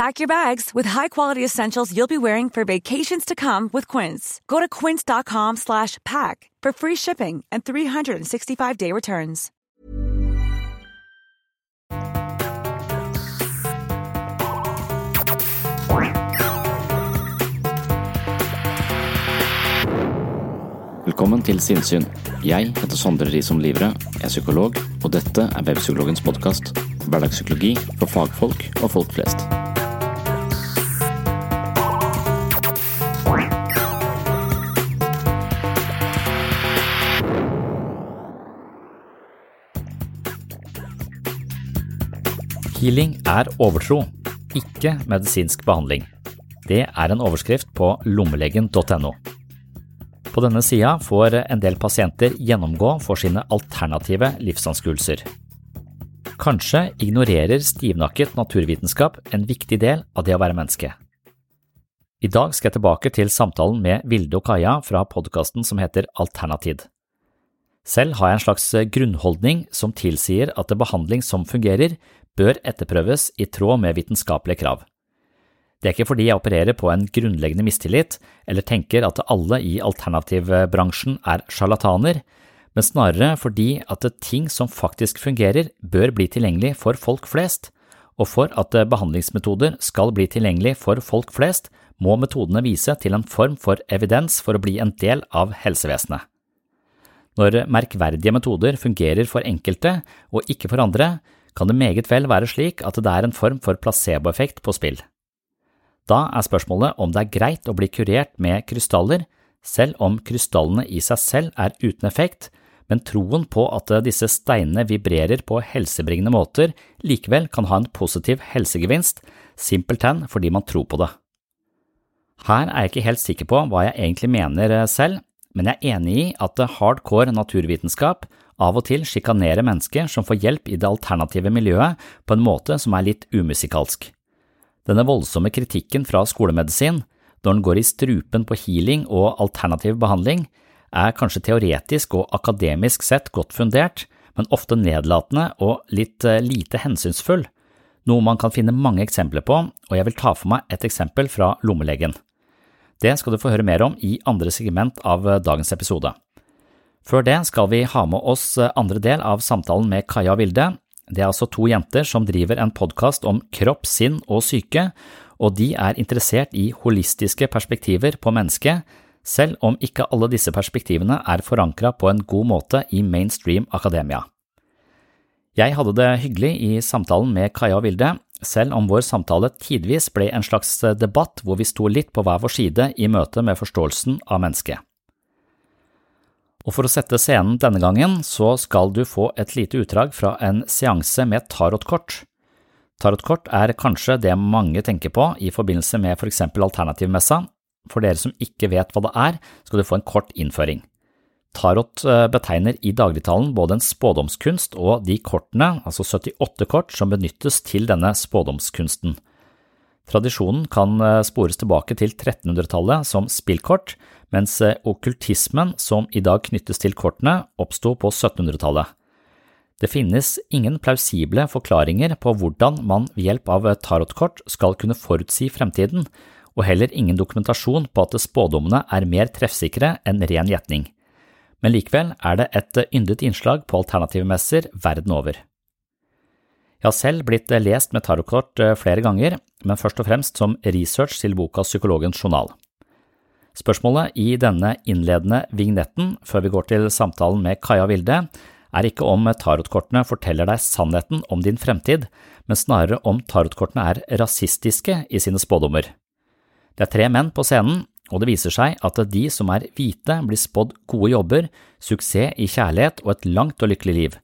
Pack your bags with high-quality essentials you'll be wearing for vacations to come with Quince. Go to quince.com slash pack for free shipping and 365-day returns. Velkommen til Sinnsyn. Jeg heter Sondre Risom Livre, er psykolog, og dette er Webpsykologens podkast. Hverdagspsykologi for fagfolk og folk flest. Healing er overtro, ikke medisinsk behandling. Det er en overskrift på lommelegen.no. På denne sida får en del pasienter gjennomgå for sine alternative livsanskuelser. Kanskje ignorerer stivnakket naturvitenskap en viktig del av det å være menneske. I dag skal jeg tilbake til samtalen med Vilde og Kaja fra podkasten som heter Alternatid. Selv har jeg en slags grunnholdning som tilsier at behandling som fungerer, bør etterprøves i tråd med vitenskapelige krav. Det er ikke fordi jeg opererer på en grunnleggende mistillit eller tenker at alle i alternativbransjen er sjarlataner, men snarere fordi at ting som faktisk fungerer, bør bli tilgjengelig for folk flest, og for at behandlingsmetoder skal bli tilgjengelig for folk flest, må metodene vise til en form for evidens for å bli en del av helsevesenet. Når merkverdige metoder fungerer for enkelte og ikke for andre, kan det meget vel være slik at det er en form for placeboeffekt på spill. Da er spørsmålet om det er greit å bli kurert med krystaller, selv om krystallene i seg selv er uten effekt, men troen på at disse steinene vibrerer på helsebringende måter likevel kan ha en positiv helsegevinst, simpelthen fordi man tror på det. Her er jeg ikke helt sikker på hva jeg egentlig mener selv, men jeg er enig i at hardcore naturvitenskap av og til sjikanere mennesker som får hjelp i det alternative miljøet på en måte som er litt umusikalsk. Denne voldsomme kritikken fra skolemedisin, når den går i strupen på healing og alternativ behandling, er kanskje teoretisk og akademisk sett godt fundert, men ofte nedlatende og litt lite hensynsfull, noe man kan finne mange eksempler på, og jeg vil ta for meg et eksempel fra lommelegen. Det skal du få høre mer om i andre segment av dagens episode. Før det skal vi ha med oss andre del av samtalen med Kaja Vilde. Det er altså to jenter som driver en podkast om kropp, sinn og syke, og de er interessert i holistiske perspektiver på mennesket, selv om ikke alle disse perspektivene er forankra på en god måte i mainstream akademia. Jeg hadde det hyggelig i samtalen med Kaja og Vilde, selv om vår samtale tidvis ble en slags debatt hvor vi sto litt på hver vår side i møte med forståelsen av mennesket. Og for å sette scenen denne gangen, så skal du få et lite utdrag fra en seanse med tarotkort. Tarotkort er kanskje det mange tenker på i forbindelse med for eksempel Alternativmessa. For dere som ikke vet hva det er, skal du få en kort innføring. Tarot betegner i dagligtalen både en spådomskunst og de kortene, altså 78 kort, som benyttes til denne spådomskunsten. Tradisjonen kan eh, spores tilbake til 1300-tallet som spillkort, mens eh, okkultismen som i dag knyttes til kortene, oppsto på 1700-tallet. Det finnes ingen plausible forklaringer på hvordan man ved hjelp av tarotkort skal kunne forutsi fremtiden, og heller ingen dokumentasjon på at spådommene er mer treffsikre enn ren gjetning. Men likevel er det et yndet innslag på alternative messer verden over. Jeg har selv blitt lest med tarotkort flere ganger, men først og fremst som research til boka Psykologens journal. Spørsmålet i denne innledende vignetten før vi går til samtalen med Kaja Vilde, er ikke om tarotkortene forteller deg sannheten om din fremtid, men snarere om tarotkortene er rasistiske i sine spådommer. Det er tre menn på scenen, og det viser seg at de som er hvite, blir spådd gode jobber, suksess i kjærlighet og et langt og lykkelig liv,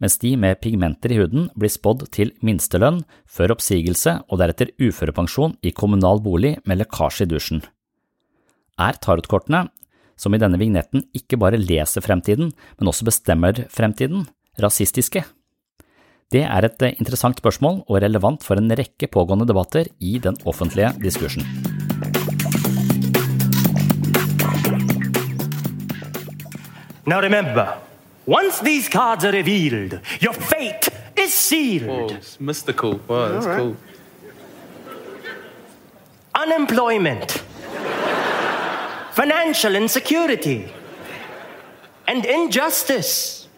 mens de med pigmenter i huden blir spådd til minstelønn, før oppsigelse og deretter uførepensjon i kommunal bolig med lekkasje i dusjen. Er tarotkortene som i denne vignetten ikke bare leser fremtiden, men også bestemmer fremtiden, rasistiske? Det er et interessant spørsmål og relevant for en rekke pågående debatter i den offentlige diskursen. Now remember, once these cards are revealed, your fate is sealed. Whoa, it's mystical. Wow, that's cool. Unemployment financial insecurity, and injustice.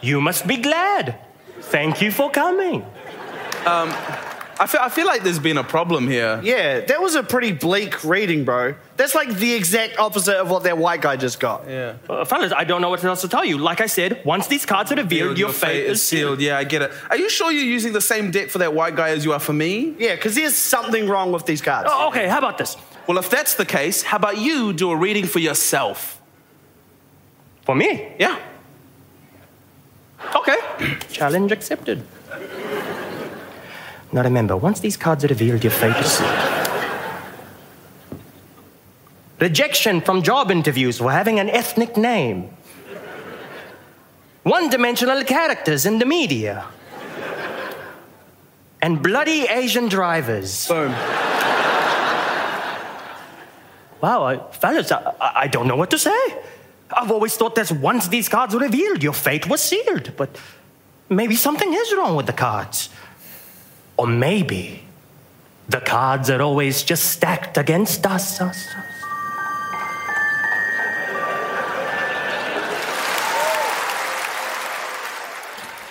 You must be glad. Thank you for coming. Um, I feel, I feel like there's been a problem here. Yeah, that was a pretty bleak reading, bro. That's like the exact opposite of what that white guy just got. Yeah. Uh, fellas, I don't know what else to tell you. Like I said, once these cards are revealed, your, fate, is sealed. Yeah, I get it. Are you sure you're using the same deck for that white guy as you are for me? Yeah, because there's something wrong with these cards. Oh, okay, how about this? Well, if that's the case, how about you do a reading for yourself? For me? Yeah. Okay. Challenge accepted. Now remember, once these cards are revealed, your fate is sealed. Rejection from job interviews for having an ethnic name. One dimensional characters in the media. And bloody Asian drivers. Boom. Wow, I, fellas, I, I don't know what to say. I've always thought that once these cards were revealed, your fate was sealed. But maybe something is wrong with the cards. Or maybe the cards are always just stacked against us. us, us.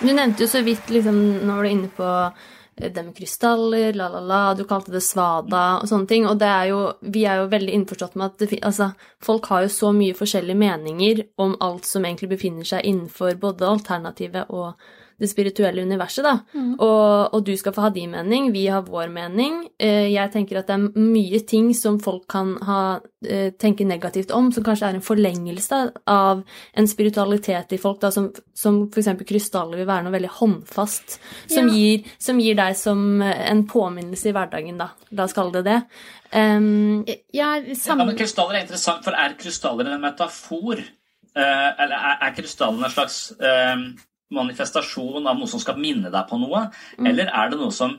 Du nevnte jo så vidt, liksom, nå var du inne på det med krystaller, la, la, la, du kalte det svada og sånne ting. Og det er jo, vi er jo veldig innforstått med at det, altså, folk har jo så mye forskjellige meninger om alt som egentlig befinner seg innenfor både alternativet og det spirituelle universet, da. Mm. Og, og, du skal få ha din mening, vi har vår mening. Eh, jeg tenker at det er mye ting som folk kan ha, eh, tenke negativt om, som kanskje er en forlengelse av en spiritualitet i folk, da, som, som f.eks. krystaller vil være noe veldig håndfast, som, ja. gir, som, gir, deg som en påminnelse i hverdagen, da. La oss kalle det det. Um, ja, sammen... ja, men krystaller er interessant, for er krystaller en metafor? Uh, eller er, er krystallene en slags uh, manifestasjon av noe som skal minne deg på noe, mm. eller er det noe som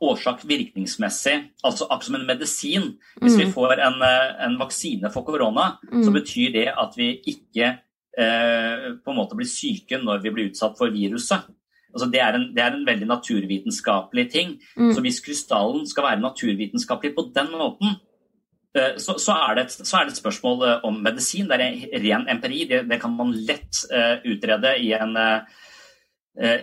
årsak-virkningsmessig, altså akkurat som en medisin. Hvis mm. vi får en, eh, en, vaksine for korona, mm. så betyr det at vi ikke eh, på en måte blir syke når vi blir utsatt for viruset. Altså det, er en, det er en veldig naturvitenskapelig ting. Mm. Så hvis krystallen skal være naturvitenskapelig på den måten, eh, så, så, er et, så, er det et, spørsmål eh, om medisin. Det er ren empiri. Det, det kan man lett uh, utrede i en uh,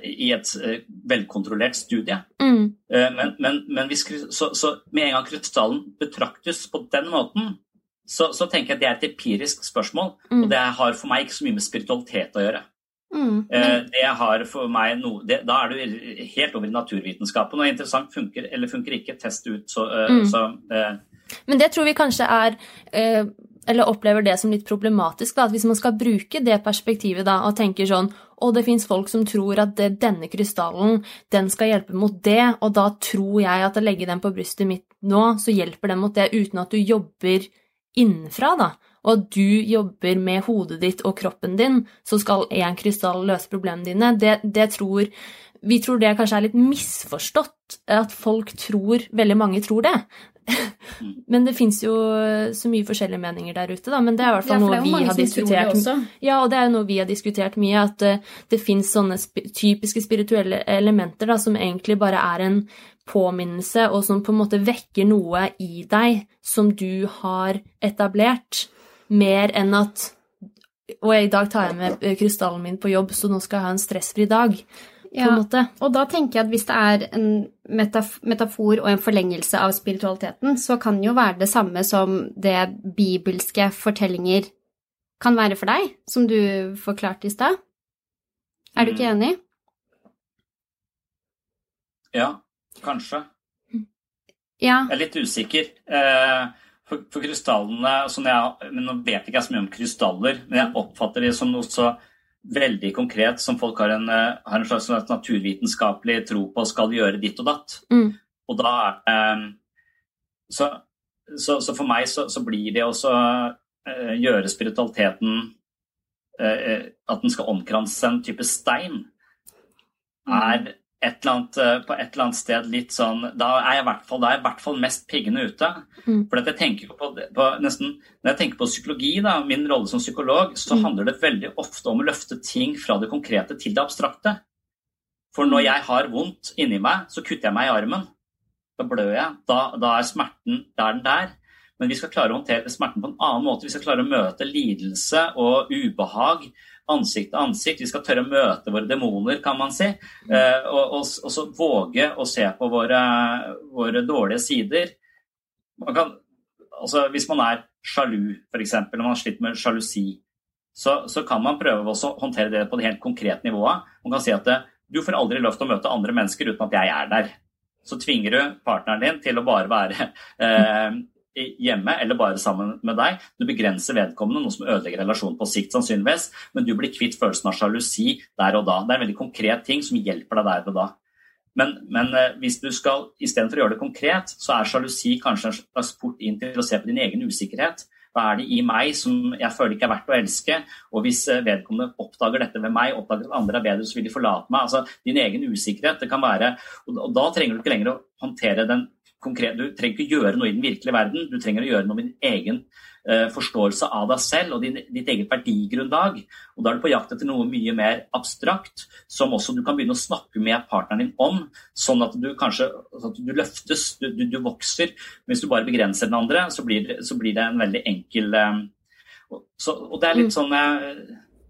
i et eh, velkontrollert studie. Mm. Eh, men, men, men hvis, så, så, med en gang krystallen betraktes på den måten, så, så, tenker jeg at det er et empirisk spørsmål. Mm. Og det har for meg ikke så mye med spiritualitet å gjøre. Mm. Det har for meg noe, det, Da er du helt over i naturvitenskapen. Og interessant funker eller funker ikke, test ut. Så, mm. så Men det tror vi kanskje er eller opplever det som litt problematisk. Da, at Hvis man skal bruke det perspektivet da, og tenker sånn og det fins folk som tror at denne krystallen den skal hjelpe mot det, og da tror jeg at å legge den på brystet mitt nå, så hjelper den mot det, uten at du jobber innenfra, da. og at du jobber med hodet ditt og kroppen din, så skal én krystall løse problemene dine, det, det tror Vi tror det kanskje er litt misforstått, at folk tror Veldig mange tror det. Men det fins jo så mye forskjellige meninger der ute, da. Men det er i hvert fall Ja, noe vi har diskutert. Ja, og det er noe vi har diskutert mye, at eh, det fins sånne typiske spirituelle elementer da, som egentlig bare er en påminnelse, og som på en måte vekker noe i deg som du har etablert, mer enn at Og i dag tar jeg med eh, krystallen min på jobb, så nå skal jeg ha en stressfri dag. På en måte. Og da tenker jeg at hvis det er en metaf metafor og en forlengelse av spiritualiteten, så kan det jo være det samme som det bibelske fortellinger kan være for deg, som du forklarte i stad. Er du ikke enig? Ja, kanskje. Ja. Jeg er litt usikker. Eh, For, for krystallene altså jeg, men Nå vet jeg ikke jeg så mye om krystaller, men jeg oppfatter de som noe så veldig konkret som folk har en, eh, har en slags naturvitenskapelig tro på skal gjøre ditt og datt. Mm. Og da det så, så, så for meg så, så blir det også eh, gjøre spiritualiteten eh, At den skal omkranse en type stein, er et eller annet, eh, på et eller annet sted litt sånn Da er jeg i hvert fall, da er jeg i hvert fall mest piggende ute. Mm. For jeg tenker på, på nesten, Når jeg tenker på psykologi, da, min rolle som psykolog, så handler det veldig ofte om å løfte ting fra det konkrete til det abstrakte. For når jeg har vondt inni meg, så kutter jeg meg i armen. Da blør jeg. Da, da er smerten der er den der. Men vi skal klare å håndtere smerten på en annen måte. Vi skal klare å møte lidelse og ubehag ansikt til ansikt. Vi skal tørre å møte våre demoner, kan man si. Eh, og, og, og så våge å se på våre, våre dårlige sider. Man kan, altså, hvis man er sjalu, f.eks., når man har slitt med sjalusi, så, så kan man prøve også å håndtere det på det helt konkrete nivået. Man kan si at det, du får aldri lov til å møte andre mennesker uten at jeg er der. Så tvinger du partneren din til å bare være eh, hjemme eller bare sammen med deg. Du begrenser vedkommende, noe som ødelegger relasjonen på sikt sannsynligvis, men du blir kvitt følelsen av sjalusi der og da. Det er en veldig konkret ting som hjelper deg der og da. Men, men eh, hvis du skal, istedenfor å gjøre det konkret, så er sjalusi kanskje en slags port inn til å se på din egen usikkerhet. Hva er det i meg som jeg føler ikke er verdt å elske? Og hvis eh, vedkommende oppdager dette ved meg, oppdager at andre er bedre, så vil de forlate meg. Altså, din egen usikkerhet, det kan være Og, da trenger du ikke lenger å håndtere den konkrete Du trenger ikke gjøre noe i den virkelige verden, du trenger å gjøre noe med din egen uh, forståelse av deg selv og din, ditt eget verdigrunnlag. Og da er du på jakt etter noe mye mer abstrakt, som også du kan begynne å snakke med partneren din om, sånn at du kanskje at du løftes, du, du, du vokser. Hvis du bare begrenser den andre, så blir, så blir det en veldig enkel uh, så, og det er litt sånn eh,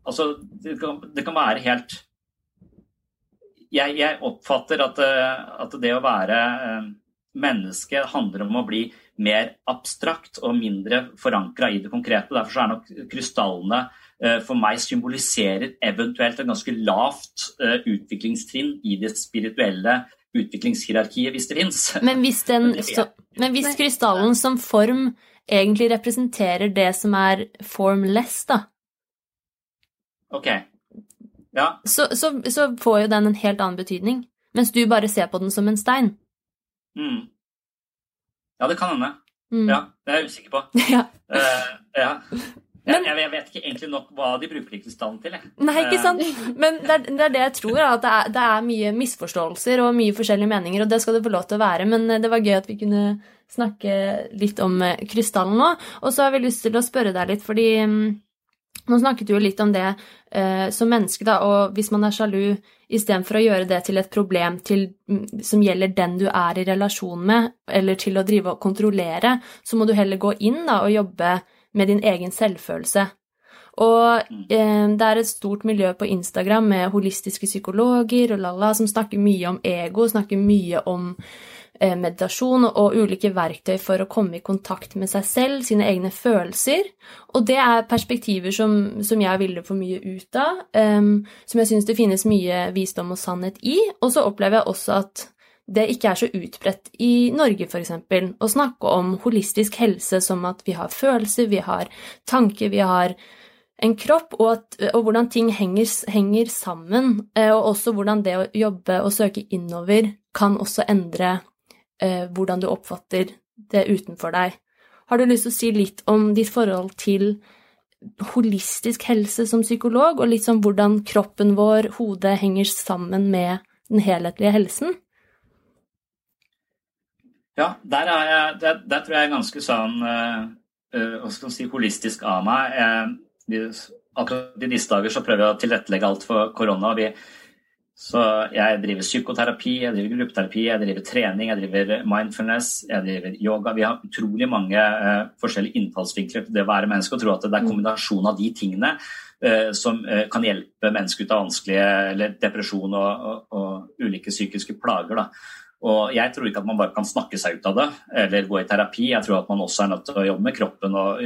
Altså, det kan, det kan være helt jeg, jeg oppfatter at, at det å være eh, menneske handler om å bli mer abstrakt og mindre forankra i det konkrete. Derfor så er nok krystallene eh, for meg symboliserer eventuelt et ganske lavt eh, utviklingstrinn i det spirituelle utviklingshierarkiet, hvis det fins. Men hvis, den, så, men hvis krystallen som form egentlig representerer det som er formless, da, Ok. Ja. så, så, så får jo den en helt annen betydning. Mens du bare ser på den som en stein. Mm. Ja, det kan hende. Mm. Ja, det er jeg usikker på. Ja. Uh, ja. Jeg, jeg, jeg vet ikke egentlig nok hva de bruker de til. Jeg. Nei, ikke sant? Eh, Men det er, det er det jeg tror, at det er, det er mye misforståelser og mye forskjellige meninger, og det skal det få lov til å være. Men eh, det var gøy at vi kunne snakke litt om krystallen nå. Og så har vi lyst til å spørre deg litt, fordi mm, nå snakket du jo litt om det eh, som menneske, da, og hvis man er sjalu, istedenfor å gjøre det til et problem til, mm, som gjelder den du er i relasjon med, eller til å drive og kontrollere, så må du heller gå inn da, og jobbe med din egen selvfølelse. Og eh, det er et stort miljø på Instagram med holistiske psykologer og lalla som snakker mye om ego, snakker mye om meditasjon og ulike verktøy for å komme i kontakt med seg selv, sine egne følelser. Og det er perspektiver som, som jeg ville få mye ut av, um, som jeg syns det finnes mye visdom og sannhet i. Og så opplever jeg også at det ikke er så utbredt i Norge, f.eks. Å snakke om holistisk helse som at vi har følelser, vi har tanker, vi har en kropp, og, at, og hvordan ting henger, henger sammen. eh, Og også hvordan det å jobbe og søke innover kan også endre eh, hvordan du oppfatter det utenfor deg. Har du lyst til å si litt om ditt forhold til holistisk helse som psykolog, og litt sånn hvordan kroppen vår, hodet, henger sammen med den helhetlige helsen? Ja, der, jeg, der, der tror jeg er ganske sånn uh, hva skal man si, holistisk av meg. Jeg, akkurat i disse dager så prøver jeg å tilrettelegge alt for korona. og Vi, så jeg driver psykoterapi, jeg driver gruppeterapi, jeg driver trening, jeg driver mindfulness, jeg driver yoga. Vi har utrolig mange uh, forskjellige innfallsvinkler til det å være menneske, og tror at det er mm. kombinasjonen av de tingene uh, som uh, kan hjelpe mennesker ut av vanskelige eller depresjon og, og, og ulike psykiske plager. Da. Og jeg tror ikke at man bare kan snakke seg ut av det eller gå i terapi. Jeg tror at man også er nødt til å jobbe med kroppen og,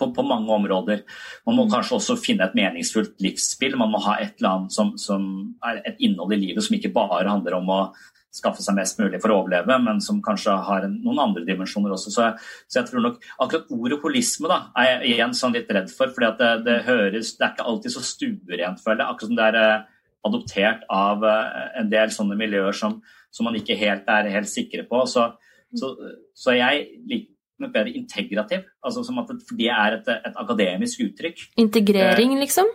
på, på, mange områder. Man må mm. kanskje også finne et meningsfullt livsspill. Man må ha et eller annet som, som, er et innhold i livet som ikke bare handler om å skaffe seg mest mulig for å overleve, men som kanskje har noen andre dimensjoner også. Så, så jeg tror nok akkurat ordet holisme da, er jeg igjen sånn litt redd for. fordi det, det, høres, det er ikke alltid så stuerent, føler jeg. Akkurat som det er eh, adoptert av eh, en del sånne miljøer som, som man ikke helt er helt sikre på. Så, så, så jeg liker nok bedre integrativ. Altså som at det er et, et akademisk uttrykk. Integrering, eh, liksom?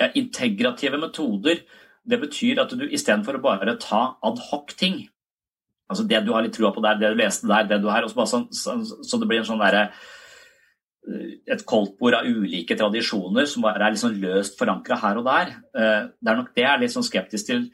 Ja, integrative metoder. Det betyr at du istedenfor å bare ta adhoc-ting Altså det du har litt trua på der, det du leste der, det du har og så, sånn, så, så, det blir en sånn derre eh, et koldtbord av ulike tradisjoner som bare er sånn løst forankra her og der. Eh, det er nok det jeg er litt sånn skeptisk til.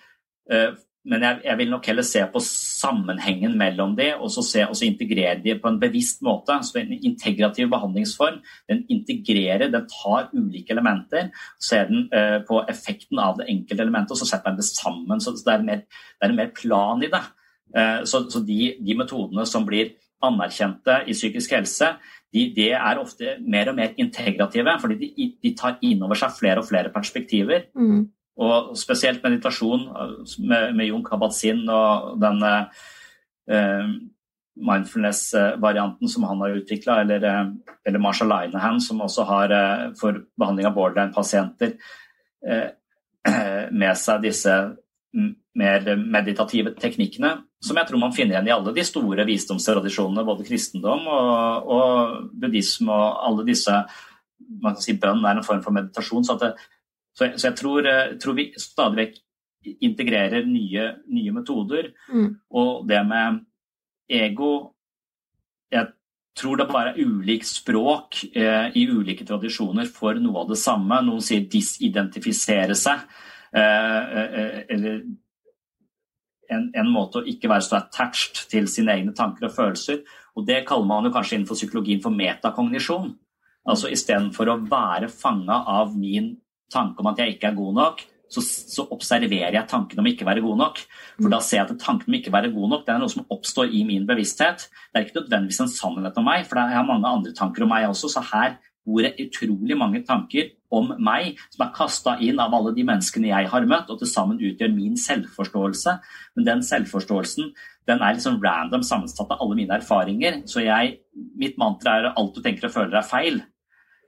Men jeg, jeg, vil nok heller se på sammenhengen mellom de, og så, se, og så integrere de på en bevisst måte. Så En integrativ behandlingsform den integrerer, den tar ulike elementer, ser den uh, på effekten av det enkelte elementet, og så setter den det sammen. Så det er mer, det er mer plan i det. Uh, så, så de, de, metodene som blir anerkjente i psykisk helse, de, de er ofte mer og mer integrative, fordi de, de tar inn over seg flere og flere perspektiver. Mm. Og spesielt meditasjon med, med Jon Kabat-Zinn og den eh, mindfulness-varianten som han har utvikla, eller, eh, eller Marsha Linehan, som også har eh, for behandling av borderline-pasienter eh, med seg disse mer meditative teknikkene, som jeg tror man finner igjen i alle de store visdomstradisjonene, både kristendom og, og buddhisme og alle disse man kan si Bønn er en form for meditasjon. så at det, så, så jeg tror, eh, tror, vi stadig vekk integrerer nye, nye metoder. Mm. Og det med ego Jeg tror det bare er ulikt språk eh, i ulike tradisjoner for noe av det samme. Noen sier 'disidentifisere seg'. Eh, eh, eller en, en, måte å ikke være så attached til sine egne tanker og følelser. Og Det kaller man jo kanskje innenfor psykologien for metakognisjon. Altså Istedenfor å være fanga av min tanke om at jeg ikke er god nok, så, så, observerer jeg tanken om ikke å være god nok. For da ser jeg at tanken om ikke å være god nok det er noe som oppstår i min bevissthet. Det er ikke nødvendigvis en sannhet om meg, for jeg har mange andre tanker om meg også. Så her bor det utrolig mange tanker om meg som er kasta inn av alle de menneskene jeg har møtt, og til sammen utgjør min selvforståelse. Men den selvforståelsen den er liksom random sammensatt av alle mine erfaringer. Så jeg, mitt mantra er at alt du tenker og føler er feil.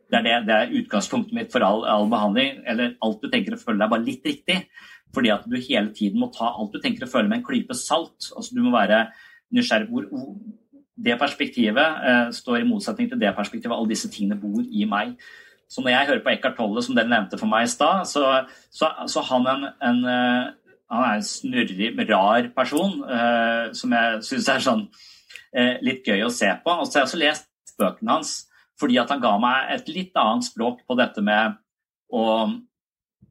Det er, det, det er utgangspunktet mitt for all, all, behandling. Eller alt du tenker og føler er bare litt riktig. Fordi at du hele tiden må ta alt du tenker og føler med en klype salt. Altså Du må være nysgjerrig hvor det perspektivet eh, står i motsetning til det perspektivet. Alle disse tingene bor i meg. Så når jeg hører på Eckhart Tolle, som dere nevnte for meg i stad, så, så, så han en, en eh, han er en snurrig, rar person eh, som jeg syns er sånn eh, litt gøy å se på. Og så har jeg også lest bøkene hans. Fordi at han ga meg et litt annet språk på dette med å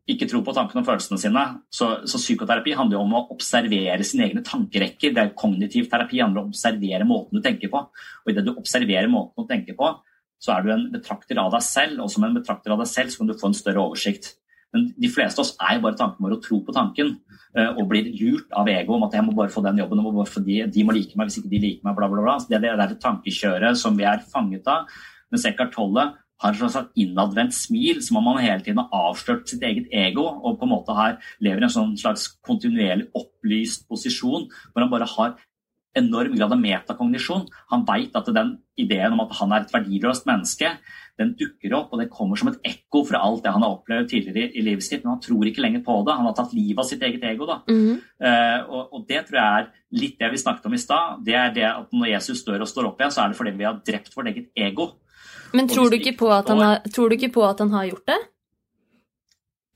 ikke tro på tankene og følelsene sine. Så, så, psykoterapi handler jo om å observere sine egne tankerekker. Det er Kognitiv terapi handler om å observere måten du tenker på. Og idet du observerer måten du tenker på, så er du en betrakter av deg selv. Og som en betrakter av deg selv så kan du få en større oversikt. Men de fleste av oss er jo bare tanken vår å tro på tanken. Eh, og blir lurt av ego om at jeg må bare få den jobben, må de, de, må like meg hvis ikke de liker meg, bla, bla, bla. Det er det tankekjøret som vi er fanget av. Mens Eckhart Tolle har et slags innadvendt smil, som om han hele tiden har avslørt sitt eget ego og på en måte har, lever i en sånn slags kontinuerlig opplyst posisjon, hvor han bare har enorm grad av metakognisjon. Han veit at den ideen om at han er et verdiløst menneske, den dukker opp, og det kommer som et ekko fra alt det han har opplevd tidligere i, livet sitt. Men han tror ikke lenger på det. Han har tatt livet av sitt eget ego. da. -hmm. Eh, og, og det tror jeg er litt det vi snakket om i stad. Det er det at når Jesus dør og står opp igjen, så er det fordi vi har drept vårt eget ego. Men tror du, har, tror du ikke på at han har gjort det?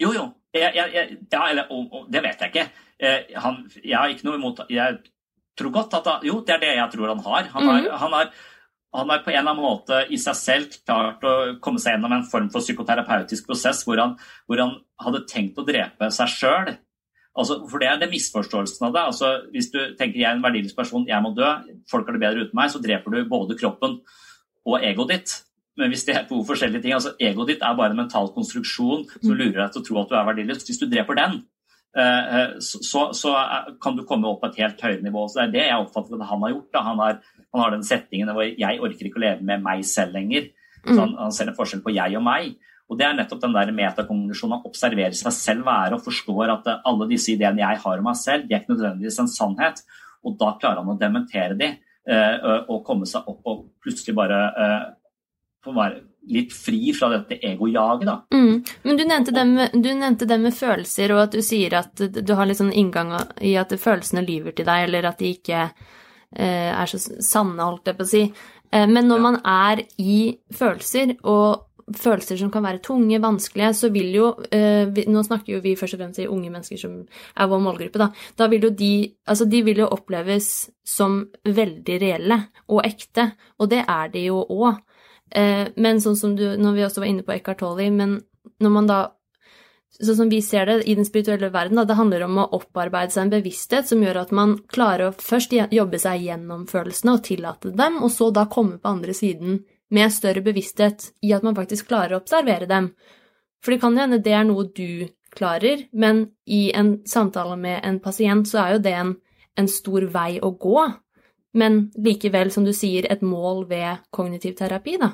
Jo, jo. Jeg, jeg, jeg, ja, eller, og, og, det vet jeg ikke. Eh, han, jeg har ikke noe imot Jeg tror godt at han, Jo, det er det jeg tror han har. Han har, Mhm. han har han har på en eller annen måte i seg selv klart å komme seg gjennom en form for psykoterapeutisk prosess hvor han, hvor han hadde tenkt å drepe seg sjøl. Altså, for det er det misforståelsen av det. Altså, hvis du tenker jeg er en verdiløs person, jeg må dø, folk har det bedre uten meg, så dreper du både kroppen og egoet ditt. Men hvis det er to forskjellige ting, altså Egoet ditt er bare en mental konstruksjon som lurer deg til å tro at du er verdiløs. Hvis du dreper den, eh, eh, så, så, er- kan du komme opp på et helt høyere nivå. Så Det er det jeg oppfatter at han har gjort. Han, har, han har den settingen hvor 'jeg orker ikke å leve med meg selv lenger'. Så han, han ser en forskjell på jeg og meg. Og Det er nettopp den der metakognisjonen. Han observerer seg selv være og forstår at eh, alle disse ideene jeg har om meg selv, de er ikke nødvendigvis en sannhet. Og da klarer han å dementere de eh, og komme seg opp og plutselig bare eh, få være litt fri fra dette egojaget. da. Mm. Men du nevnte, det med, du nevnte det med følelser, og at du sier at du har litt sånn inngang i at følelsene lyver til deg, eller at de ikke eh, er så sanne, holdt jeg på å si. Eh, men når man er i følelser, og følelser som kan være tunge, vanskelige, så vil jo eh, vi, Nå snakker jo vi først og fremst i unge mennesker som er vår målgruppe, da. Da vil jo de Altså, de vil jo oppleves som veldig reelle og ekte, og det er de jo òg. Eh, men sånn som du, når vi også var inne på Eckhart Tolle, men når man da Sånn som vi ser det i den spirituelle verden, da, det handler om å opparbeide seg en bevissthet som gjør at man klarer å først jobbe seg gjennom følelsene og tillate dem, og så da komme på andre siden med større bevissthet i at man faktisk klarer å observere dem. For det kan jo hende det er noe du klarer, men i en samtale med en pasient så er jo det en, en stor vei å gå. Men likevel, som du sier, et mål ved kognitiv terapi, da.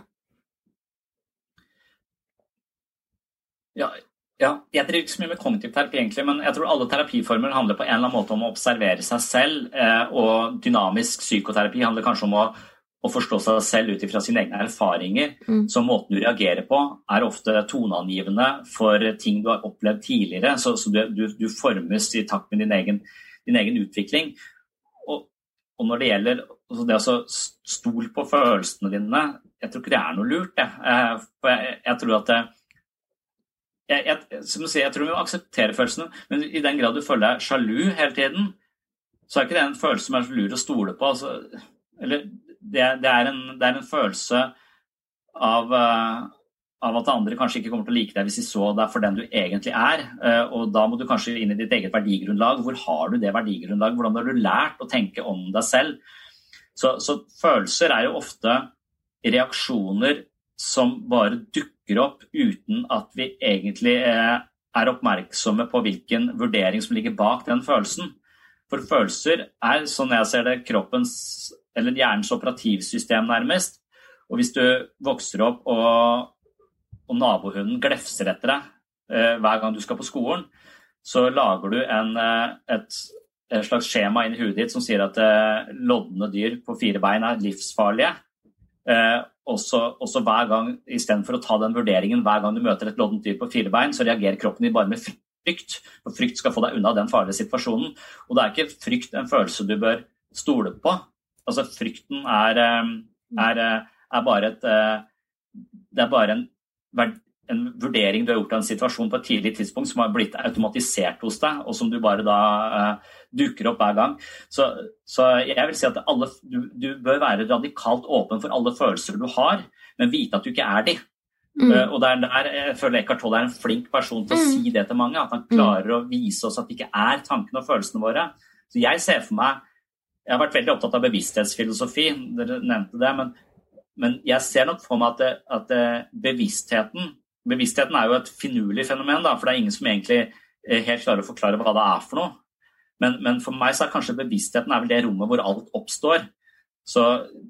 Ja, ja, jeg driver ikke så mye med kognitiv terapi, egentlig, men jeg tror alle terapiformer handler på en eller annen måte om å observere seg selv. Eh, og dynamisk psykoterapi handler kanskje om å, å forstå seg selv ut ifra sine egne erfaringer. Mm. Så måten du reagerer på, er ofte toneangivende for ting du har opplevd tidligere. Så, så du, du, du formes i takt med din egen, din egen utvikling. Og, når det gjelder altså det å stole på følelsene dine, jeg tror ikke det er noe lurt. Jeg, Eh, jeg, jeg tror at jeg, jeg, som du sier, jeg tror vi må akseptere følelsene, men i den grad du føler deg sjalu hele tiden, så er ikke det en følelse som er så lur å stole på. Altså, eller det, det, er en, det er en følelse av, eh, av at andre kanskje ikke kommer til å like deg hvis de så deg for den du egentlig er. Eh, og da må du kanskje inn i ditt eget verdigrunnlag. Hvor har du det verdigrunnlaget? Hvordan har du lært å tenke om deg selv? Så, så følelser er jo ofte reaksjoner som bare dukker opp uten at vi egentlig eh, er oppmerksomme på hvilken vurdering som ligger bak den følelsen. For følelser er, sånn jeg ser det, kroppens eller hjernens operativsystem nærmest. Og hvis du vokser opp og, og nabohunden glefser etter deg eh, hver gang du skal på skolen, så lager du en, eh, et, et slags skjema inn i huet ditt som sier at eh, lodne dyr på fire bein er livsfarlige. Eh, også, også hver gang, Istedenfor å ta den vurderingen hver gang du møter et loddent dyr på fire bein, så reagerer kroppen din bare med frykt. For frykt skal få deg unna den farlige situasjonen. Og det er ikke frykt en følelse du bør stole på. Altså Frykten er, eh, er, er bare et Det er bare en, en vurdering du har gjort av en situasjon på et tidlig tidspunkt som har blitt automatisert hos deg, og som du bare da uh, dukker opp hver gang. Så, så jeg vil si at alle, du, du, bør være radikalt åpen for alle følelser du har, men vite at du ikke er de. Mm. Uh, og der, der jeg føler Eckhart Tolle er en flink person til å Mm. si det til mange. At han klarer å vise oss at det ikke er tankene og følelsene våre. Så jeg ser for meg Jeg har vært veldig opptatt av bevissthetsfilosofi, dere nevnte det. men men jeg ser nok for meg at, at det, bevisstheten Bevisstheten er jo et finurlig fenomen, da, for det er ingen som egentlig eh, helt klarer å forklare hva det er for noe. Men, men for meg så er kanskje bevisstheten er vel det rommet hvor alt oppstår. Så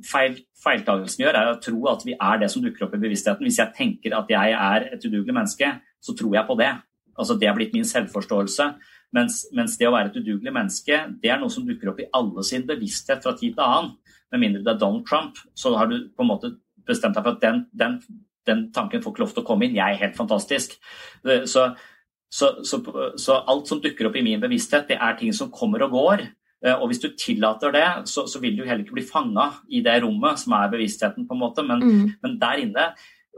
feil, feiltagelsen gjør, er å tro at vi er det som dukker opp i bevisstheten. Hvis jeg tenker at jeg er et udugelig menneske, så tror jeg på det. Altså Det er blitt min selvforståelse. Mens, mens, det å være et udugelig menneske, det er noe som dukker opp i alle sin bevissthet fra tid til annen. Med mindre det er Donald Trump, så har du på en måte bestemt deg for at den, den, den tanken får ikke lov til å komme inn. Jeg er helt fantastisk. Så, så, så, så, alt som dukker opp i min bevissthet, det er ting som kommer og går. Eh, og hvis du tillater det, så, vil du heller ikke bli fanga i det rommet som er bevisstheten, på en måte, men, mm. men der inne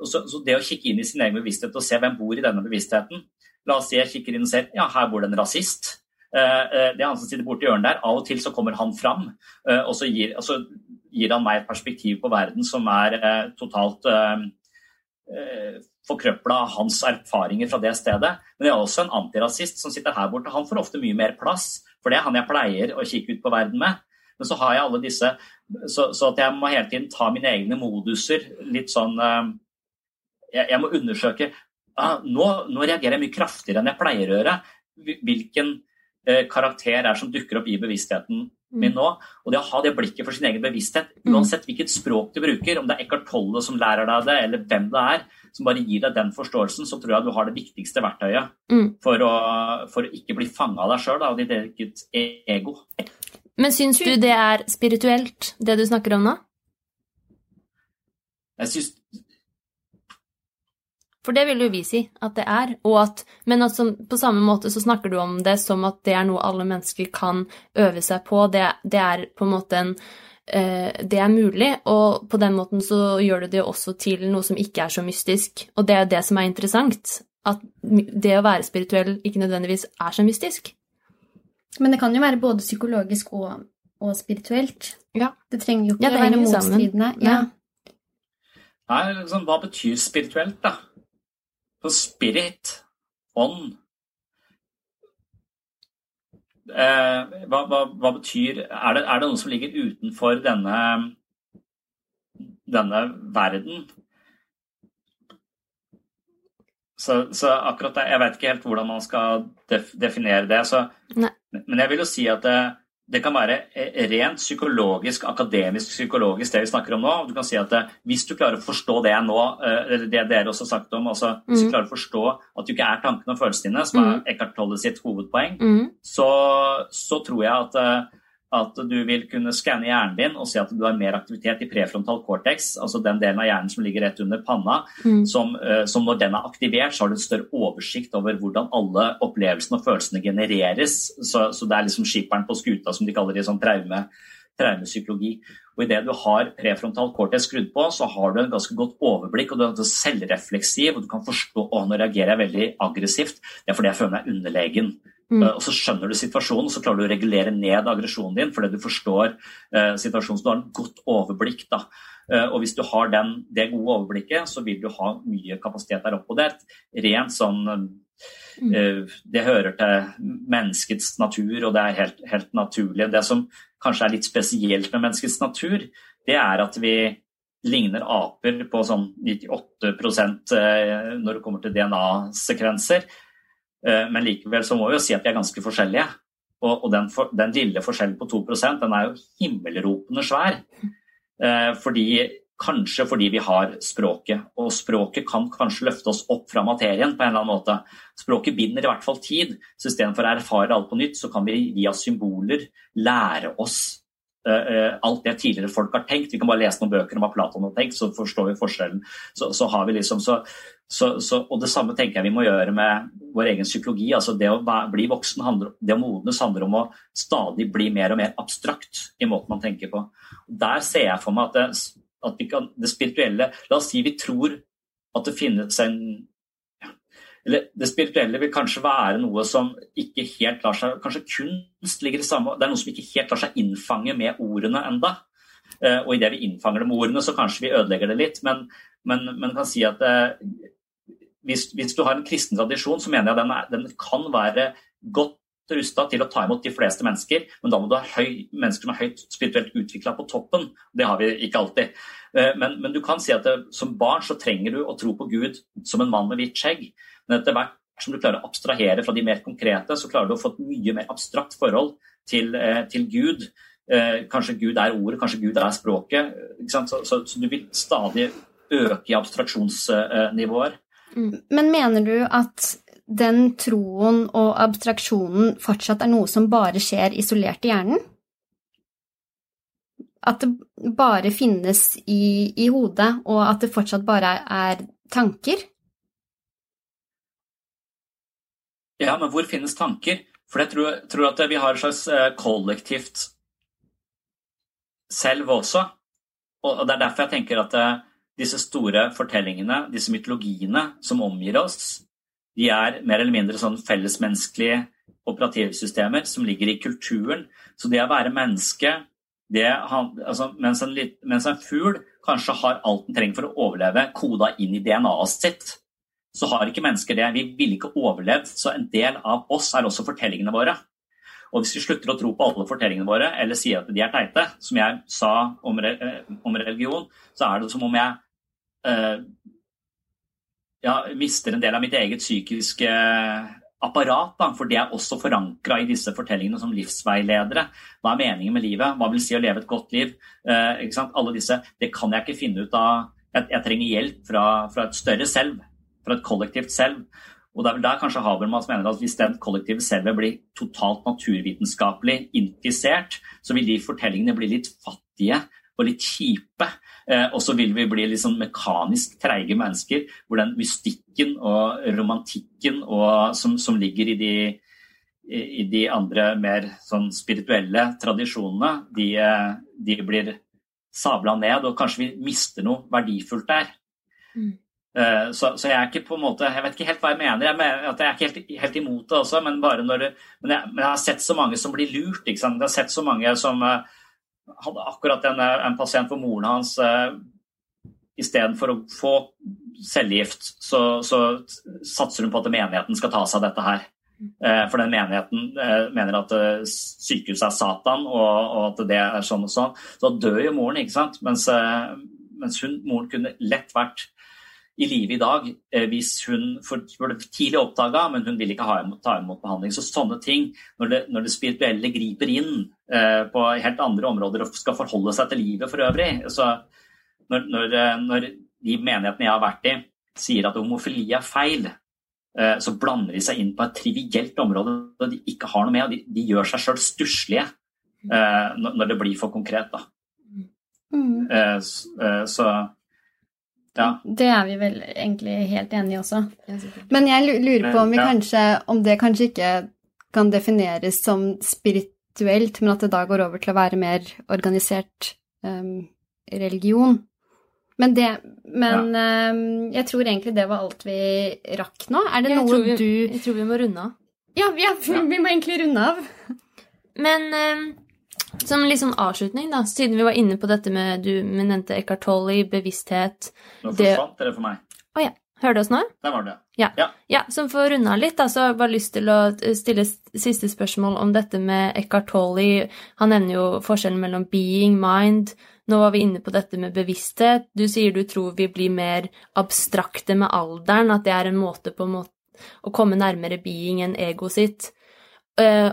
så, det å kikke inn i sin egen bevissthet og se hvem bor i denne bevisstheten La oss si jeg kikker inn og ser ja, her bor det en rasist. Eh, eh, det er han som sitter borti hjørnet der. Av og til så kommer han fram, og så gir, og så gir han meg et perspektiv på verden som er totalt forkrøpla av hans erfaringer fra det stedet. Men det er også en antirasist som sitter her borte. Han får ofte mye mer plass, for det er han jeg pleier å kikke ut på verden med. Men så har jeg alle disse Så, så at jeg må hele tiden ta mine egne moduser litt sånn eh, Jeg, jeg må undersøke ah, nå, nå, reagerer jeg mye kraftigere enn jeg pleier å gjøre. Hvilken eh, karakter er som dukker opp i bevisstheten min nå. Og det å ha det blikket for sin egen bevissthet, uansett hvilket språk du bruker, om det er Eckhart Tolle som lærer deg det, eller hvem det er, som bare gir deg den forståelsen, så tror jeg du har det viktigste verktøyet mm. for, å, for, å, ikke bli fanga av deg sjøl og ditt eget ego. Men syns du det er spirituelt, det du snakker om nå? Jeg syns for det vil jo vi si at det er. At, men at som, på samme måte så snakker du om det som at det er noe alle mennesker kan øve seg på. Det, det er på en måte en eh, Det er mulig, og på den måten så gjør du det også til noe som ikke er så mystisk. Og det er jo det som er interessant. At det å være spirituell ikke nødvendigvis er så mystisk. Men det kan jo være både psykologisk og, og spirituelt. Ja. Det trenger jo ikke ja, være motstridende. Ja. Nei, liksom, hva betyr spirituelt, da? For spirit, ånd eh, hva, hva, hva, betyr er det, er det noe som ligger utenfor denne, denne verden? Så, så, akkurat det, Jeg vet ikke helt hvordan man skal def, definere det. Så, men jeg vil jo si at det, det kan være eh, rent psykologisk, akademisk psykologisk, det vi snakker om nå. Du kan si at eh, Hvis du klarer å forstå det nå, eh, eller det dere også har sagt om, altså, hvis du mm. klarer å forstå at du ikke er tankene og følelsene dine, som er mm. Eckhart Tolle sitt hovedpoeng, mm. så, så, tror jeg at at du vil kunne skanne hjernen din og se at du har mer aktivitet i prefrontal cortex, altså den delen av hjernen som ligger rett under panna, mm. som, uh, som, når den er aktivert, så har du en større oversikt over hvordan alle opplevelsene og følelsene genereres. Så, så det er liksom skipperen på skuta, som de kaller det i sånn traume, traumepsykologi. Og Idet du har prefrontal cortex skrudd på, så har du en ganske godt overblikk, og du er selvrefleksiv, og du kan forstå å, nå reagerer jeg veldig aggressivt. Det er fordi jeg føler meg underlegen. Mm. Uh, og Så skjønner du situasjonen, så klarer du å regulere ned aggresjonen din fordi du forstår eh, situasjonen. Så du har en godt overblikk. da. Eh, og Hvis du har den, det gode overblikket, så vil du ha mye kapasitet der oppe. Og det er et rent sånn eh, Det hører til menneskets natur, og det er helt, helt naturlig. Det som kanskje er litt spesielt med menneskets natur, det er at vi ligner aper på sånn 98% når det kommer til DNA-sekvenser. Eh, men likevel så må vi jo si at vi er ganske forskjellige. Og, og den, for, den, lille forskjellen på 2% den er jo himmelropende svær. Eh, fordi, kanskje fordi vi har språket. Og språket kan kanskje løfte oss opp fra materien på en eller annen måte. Språket binder i hvert fall tid. Så istedenfor å erfare alt på nytt, så kan vi via symboler lære oss alt det tidligere folk har tenkt. Vi kan bare lese noen bøker om hva Platon har tenkt, så forstår vi forskjellen. Så, så har vi liksom, så, så, og Det samme tenker jeg vi må gjøre med vår egen psykologi. altså Det å bli voksen, handler, det å modnes handler om å stadig bli mer og mer abstrakt i måten man tenker på. Der ser jeg for meg at det, at kan, det spirituelle La oss si vi tror at det finnes en eller Det spirituelle vil kanskje være noe som ikke helt lar seg Kanskje kunst ligger i samme Det er noe som ikke helt lar seg innfange med ordene enda. Uh, og idet vi innfanger det med ordene, så kanskje vi ødelegger det litt. Men, men, men kan si at uh, hvis, hvis, du har en kristen tradisjon, så mener jeg den, er, den kan være godt rusta til å ta imot de fleste mennesker, men da må du ha høy, mennesker som er høyt spirituelt utvikla på toppen. Det har vi ikke alltid. Eh, men, men, du kan si at det, som barn så trenger du å tro på Gud som en mann med hvitt skjegg. Men etter hvert som du klarer å abstrahere fra de mer konkrete, så klarer du å få et mye mer abstrakt forhold til, eh, til Gud. Eh, kanskje Gud er ordet, kanskje Gud er språket. Så, så, så, du vil stadig øke i abstraksjonsnivåer. Mm. Men mener du at den troen og abstraksjonen fortsatt er noe som bare skjer isolert i hjernen? At det bare finnes i, i hodet, og at det fortsatt bare er, er tanker? Ja, men hvor finnes tanker? For jeg tror, tror at vi har et slags eh, kollektivt selv også. Og det er derfor jeg tenker at eh, disse store fortellingene, disse mytologiene som omgir oss, de er mer eller mindre sånn fellesmenneskelige operativsystemer som ligger i kulturen. Så det å være menneske det, altså, mens, en, mens, en, fugl kanskje har alt den trenger for å overleve, koda inn i DNA-et sitt, så har ikke mennesker det. Vi ville ikke overlevd, så en del av oss er også fortellingene våre. Og hvis vi slutter å tro på alle fortellingene våre, eller sier at de er teite, som jeg sa om, eh, om religion, så er det som om jeg uh, ja, mister en del av mitt eget psykiske apparat, da, for det er også forankra i disse fortellingene som livsveiledere. Hva er meningen med livet? Hva vil si å leve et godt liv? Eh, Alle disse, Det kan jeg ikke finne ut av. Jeg, jeg trenger hjelp fra, fra, et større selv, fra et kollektivt selv. Og Det er vel der kanskje Habermas mener at hvis den kollektive selvet blir totalt naturvitenskapelig infisert, så vil de fortellingene bli litt fattige og litt kjipe. Eh, og så vil vi bli litt sånn mekanisk treige mennesker, hvor den mystikken og romantikken og, som, som, ligger i de, i de, andre mer sånn spirituelle tradisjonene, de, eh, de blir sabla ned, og kanskje vi mister noe verdifullt der. Mm. Eh, så, så, jeg er ikke på en måte, jeg vet ikke helt hva jeg mener. Jeg, mener, at jeg er ikke helt, helt, imot det også, men, bare når det, men, jeg, men jeg har sett så mange som blir lurt. Ikke sant? Jeg har sett så mange som uh, hadde akkurat en, en pasient hvor moren hans uh, istedenfor å få cellegift, så, så, satser hun på at menigheten skal ta seg av dette her. Uh, for den menigheten uh, mener at uh, sykehuset er Satan, og, og, at det er sånn og sånn. Så dør jo moren, ikke sant. Mens, mens hun, moren kunne lett vært i live i dag eh, hvis hun ble tidlig oppdaga, men hun vil ikke ha, ta imot behandling. Så sånne ting, når det, når det spirituelle griper inn eh, på helt andre områder og skal forholde seg til livet for øvrig så når, når, eh, når de menighetene jeg har vært i, sier at homofili er feil, eh, så blander de seg inn på et trivielt område og de ikke har noe med. De, de gjør seg sjøl stusslige eh, når det blir for konkret. Da. Mm. Eh, så ja. Det er vi vel egentlig helt enige i også. Men jeg lurer på om, vi kanskje, om det kanskje ikke kan defineres som spirituelt, men at det da går over til å være mer organisert um, religion. Men, det, men ja. um, jeg tror egentlig det var alt vi rakk nå. Er det jeg noe vi, du Jeg tror vi må runde av. Ja, ja, vi må egentlig runde av. Men um, som litt sånn avslutning, da, siden vi var inne på dette med du med nevnte Eckhart Tolle, bevissthet Nå forsvant det for meg. Å oh, ja. Hører du oss nå? Der var det. Ja. ja. ja så for å runde av litt, da, så har jeg bare lyst til å stille siste spørsmål om dette med Eckhart Tolle. Han nevner jo forskjellen mellom being, mind. Nå var vi inne på dette med bevissthet. Du sier du tror vi blir mer abstrakte med alderen, at det er en måte på en måte å komme nærmere being enn ego sitt. Uh,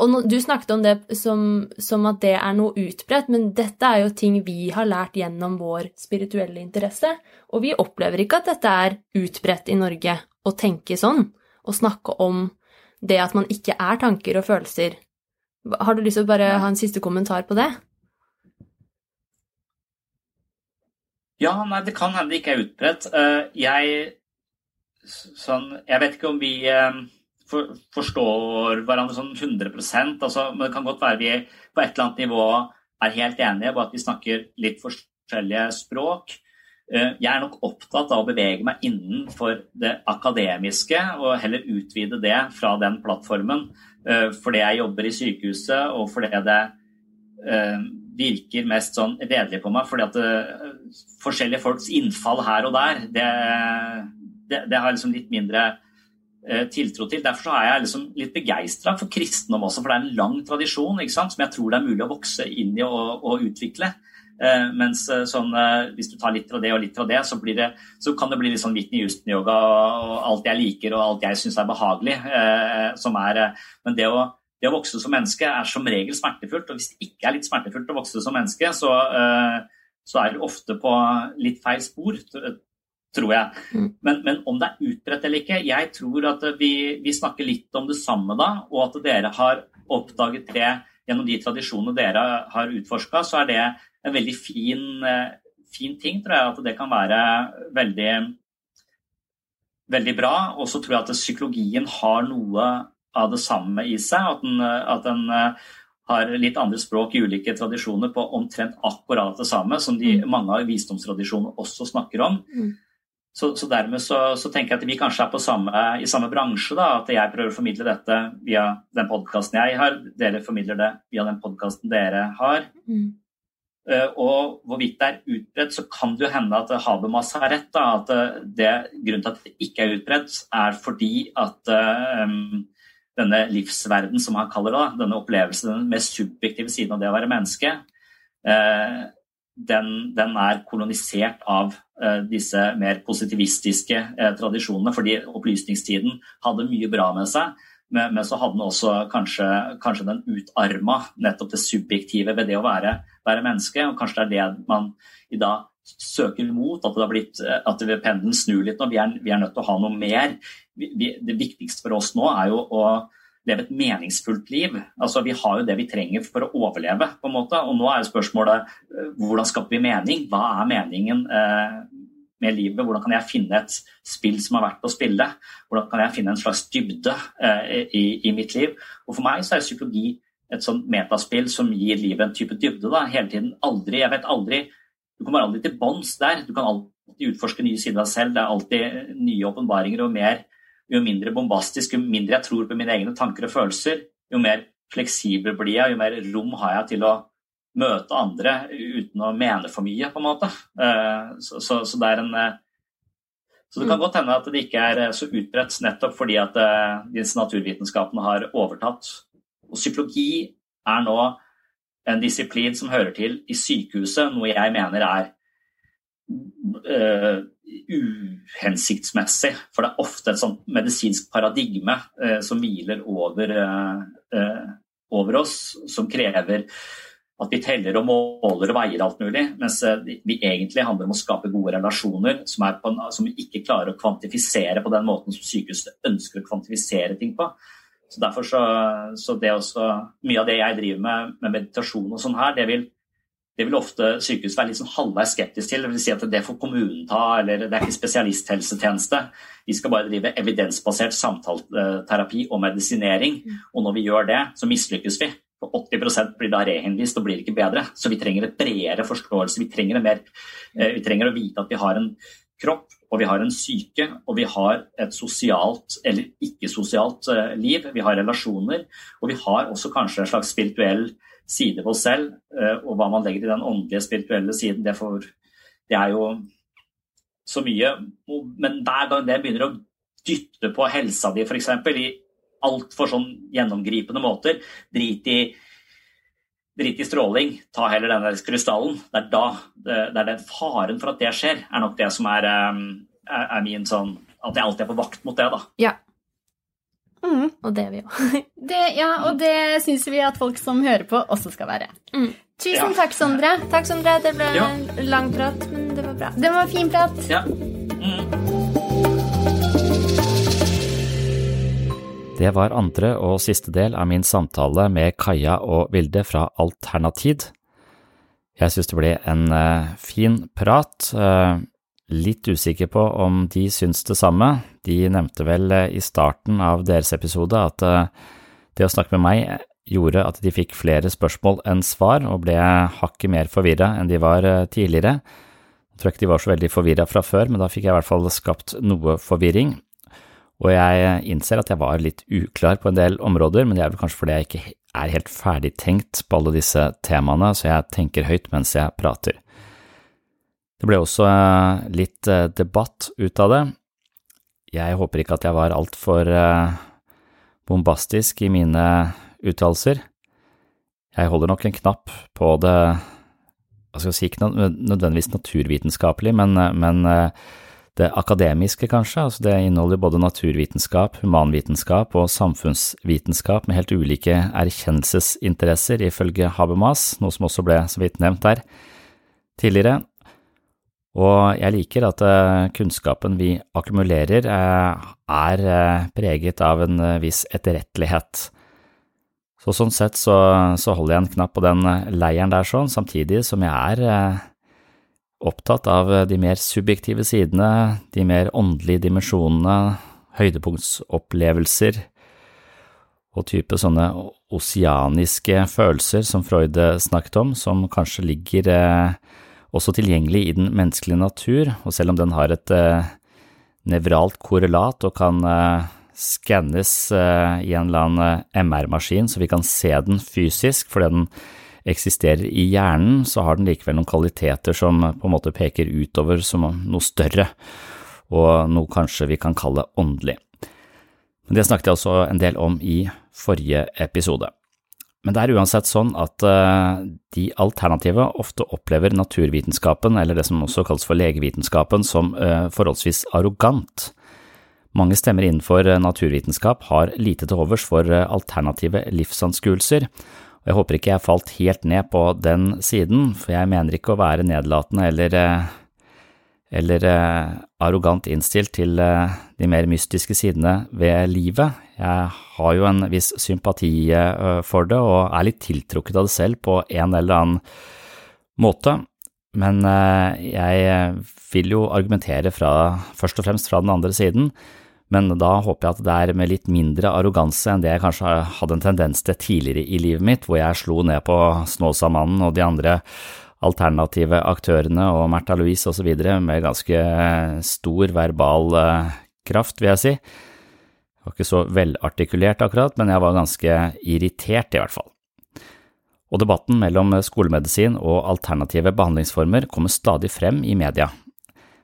og no, du snakket om det som, som, at det er noe utbredt, men dette er jo ting vi har lært gjennom vår spirituelle interesse. Og vi opplever ikke at dette er utbredt i Norge å tenke sånn, og snakke om det at man ikke er tanker og følelser. Har du lyst til å bare ha en siste kommentar på det? Ja, nei, det kan hende det ikke er utbredt. Uh, jeg sånn Jeg vet ikke om vi uh for, forstår hverandre sånn 100% altså, men Det kan godt være vi på et eller annet nivå er helt enige på at vi snakker litt forskjellige språk. Eh, jeg er nok opptatt av å bevege meg innenfor det akademiske og heller utvide det fra den plattformen. Eh, fordi jeg jobber i sykehuset og fordi det eh, virker mest sånn redelig på meg. Fordi at forskjellige folks innfall her og der, det, det, det har liksom litt mindre tiltro til. Derfor er jeg liksom litt begeistra for kristendom også, for det er en lang tradisjon som jeg tror det er mulig å vokse inn i og, og utvikle. Eh, mens eh, sånn, eh, hvis du tar litt fra det og litt fra det, så, det, så kan det bli litt sånn Whitney Houston-yoga og alt jeg liker og alt jeg syns er behagelig. Eh, som er, eh, men det å, det å, vokse som menneske er som regel smertefullt. Og hvis det ikke er litt smertefullt å vokse som menneske, så, så er du ofte på litt feil spor tror jeg. Men, men, om det er utbredt eller ikke, jeg tror at vi, vi, snakker litt om det samme da, og at dere har oppdaget det gjennom de tradisjonene dere har utforska, så er det en veldig fin, eh, fin, ting, tror jeg. At det kan være veldig, veldig bra. Og så tror jeg at psykologien har noe av det samme i seg. At den, at den har litt andre språk i ulike tradisjoner på omtrent akkurat det samme som de, mm. mange av visdomstradisjonene også snakker om. Mm. Så, så, dermed så, så, tenker jeg at vi kanskje er samme, i samme bransje. da, At jeg prøver å formidle dette via den podkasten jeg har, dere formidler det via den podkasten dere har. Mm. Uh, og hvorvidt det er utbredt, så kan det jo hende at Habermas har rett. da, at det, Grunnen til at det ikke er utbredt, er fordi at um, denne livsverden, som han kaller det, denne opplevelsen, den mest subjektive siden av det å være menneske, den, den, er kolonisert av disse mer positivistiske uh, tradisjonene. Fordi opplysningstiden hadde mye bra med seg, men, så hadde den også kanskje, kanskje, den utarma nettopp det subjektive ved det å være, være, menneske. Og kanskje det er det man i dag søker mot, at, det har blitt, at pendelen snur litt nå. Vi er, vi er, nødt til å ha noe mer. Vi, vi, det viktigste for oss nå er jo å leve et meningsfullt liv. Altså, vi har jo det vi trenger for å overleve. på en måte. Og nå er spørsmålet eh, hvordan skaper vi mening? Hva er meningen eh, med livet? Hvordan kan jeg finne et spill som er verdt å spille? Hvordan kan jeg finne en slags dybde eh, i, i, mitt liv? Og For meg så er psykologi et sånt metaspill som gir livet en type dybde. da, hele tiden. Aldri, jeg vet aldri, Du kommer aldri til bånns der. Du kan alltid utforske nye sider av deg selv. Det er alltid nye åpenbaringer og mer jo mindre bombastisk, jo mindre jeg tror på mine egne tanker og følelser, jo mer fleksibel blir jeg, jo mer rom har jeg til å møte andre uten å mene for mye, på en måte. Eh, så, så, så det er en eh, så det kan mm. godt hende at det ikke er eh, så utbredt nettopp fordi at disse naturvitenskapene har overtatt. Og psykologi er nå en disiplin som hører til i sykehuset, noe jeg mener er uh, uhensiktsmessig. For det er ofte et sånt medisinsk paradigme uh, som hviler over, uh, over, oss, som krever at vi teller og måler og veier alt mulig, mens vi egentlig handler om å skape gode relasjoner som, en, som vi ikke klarer å kvantifisere på den måten som sykehuset ønsker å kvantifisere ting på. Så derfor så, så det også, Mye av det jeg driver med, med meditasjon og sånn her, det vil det vil ofte sykehus være litt sånn halvveis skeptisk til. Det vil si at det får kommunen ta, eller det er ikke spesialisthelsetjeneste. Vi skal bare drive evidensbasert samtaleterapi og medisinering. Og når vi gjør det, så mislykkes vi. For 80% blir da rehenvist og blir ikke bedre. Så vi trenger et bredere forståelse. Vi trenger, mer, eh, vi trenger å vite at vi har en kropp, og vi har en syke, og vi har et sosialt eller ikke-sosialt eh, liv. Vi har relasjoner, og vi har også kanskje en slags spirituell side på oss selv, eh, og hva man legger i den åndelige, spirituelle siden, det, får, det er jo så mye. Men hver gang det begynner å dytte på helsa di, f.eks., i altfor sånn gjennomgripende måter, drit i Drit i stråling, ta heller denne krystallen. Det er da det, er den faren for at det skjer, er nok det som er, eh, er, er min sånn At jeg alltid er på vakt mot det, da. Ja, Mm. Og det er vi òg. ja, og det syns vi at folk som hører på, også skal være. Mm. Tusen ja. takk, Sondre. Takk, Sondre. Det ble ja. lang prat, men det var bra. Det var fin prat. Ja. Mm. Det var andre og siste del av min samtale med Kaja og Vilde fra Alternatid. Jeg synes det ble en uh, fin prat. Uh, Litt usikker på om de syns det samme. De nevnte vel eh, i starten av deres episode at eh, det å snakke med meg gjorde at de fikk flere spørsmål enn svar, og ble hakket mer forvirra enn de var eh, tidligere. Jeg tror ikke de var så veldig forvirra fra før, men da fikk jeg i hvert fall skapt noe forvirring. Og jeg innser at jeg var litt uklar på en del områder, men det er vel kanskje fordi jeg ikke er helt ferdigtenkt på alle disse temaene, så jeg tenker høyt mens jeg prater. Det ble også eh, litt eh, debatt ut av det. Jeg håper ikke at jeg var altfor eh, bombastisk i mine uttalelser. Jeg holder nok en knapp på det, hva skal jeg si, ikke nødvendigvis naturvitenskapelig, men, men det akademiske, kanskje. Altså det inneholder både naturvitenskap, humanvitenskap og samfunnsvitenskap med helt ulike erkjennelsesinteresser, ifølge Habermas, noe som også ble så vidt nevnt der tidligere. Og jeg liker at eh, kunnskapen vi akkumulerer eh, er eh, preget av en viss etterrettelighet. Så sånn sett så, så, holder jeg en knapp på den leiren der sånn, samtidig som jeg er opptatt av de mer subjektive sidene, de mer åndelige dimensjonene, høydepunktsopplevelser og type sånne oseaniske følelser som Freud snakket om, som kanskje ligger også tilgjengelig i den menneskelige natur, og selv om den har et eh, nevralt korrelat og kan eh, skannes eh, i en eller annen eh, MR-maskin så vi kan se den fysisk fordi den eksisterer i hjernen, så har den likevel noen kvaliteter som på en måte peker utover som noe større, og noe kanskje vi kan kalle åndelig. Men det snakket jeg også en del om i forrige episode. Men det er uansett sånn at uh, de alternative ofte opplever naturvitenskapen, eller det som også kalles for legevitenskapen, som uh, forholdsvis arrogant. Mange stemmer innenfor uh, naturvitenskap har lite til overs for alternative livsanskuelser, og jeg håper ikke jeg falt helt ned på den siden, for jeg mener ikke å være nedlatende eller eller eh, arrogant innstilt til eh, de mer mystiske sidene ved livet. Jeg har jo en viss sympati eh, for det og er litt tiltrukket av det selv på en eller annen måte, men jeg vil jo argumentere fra, først og fremst fra den andre siden, men da håper jeg at det er med litt mindre arroganse enn det jeg kanskje hadde en tendens til tidligere i livet mitt, hvor jeg slo ned på Snåsamannen og de andre alternative aktørene og Märtha Louise osv. med ganske stor verbal eh, kraft, vil jeg si. Jeg var ikke så velartikulert akkurat, men jeg var ganske irritert i hvert fall. Og debatten mellom skolemedisin og alternative behandlingsformer kommer stadig frem i media.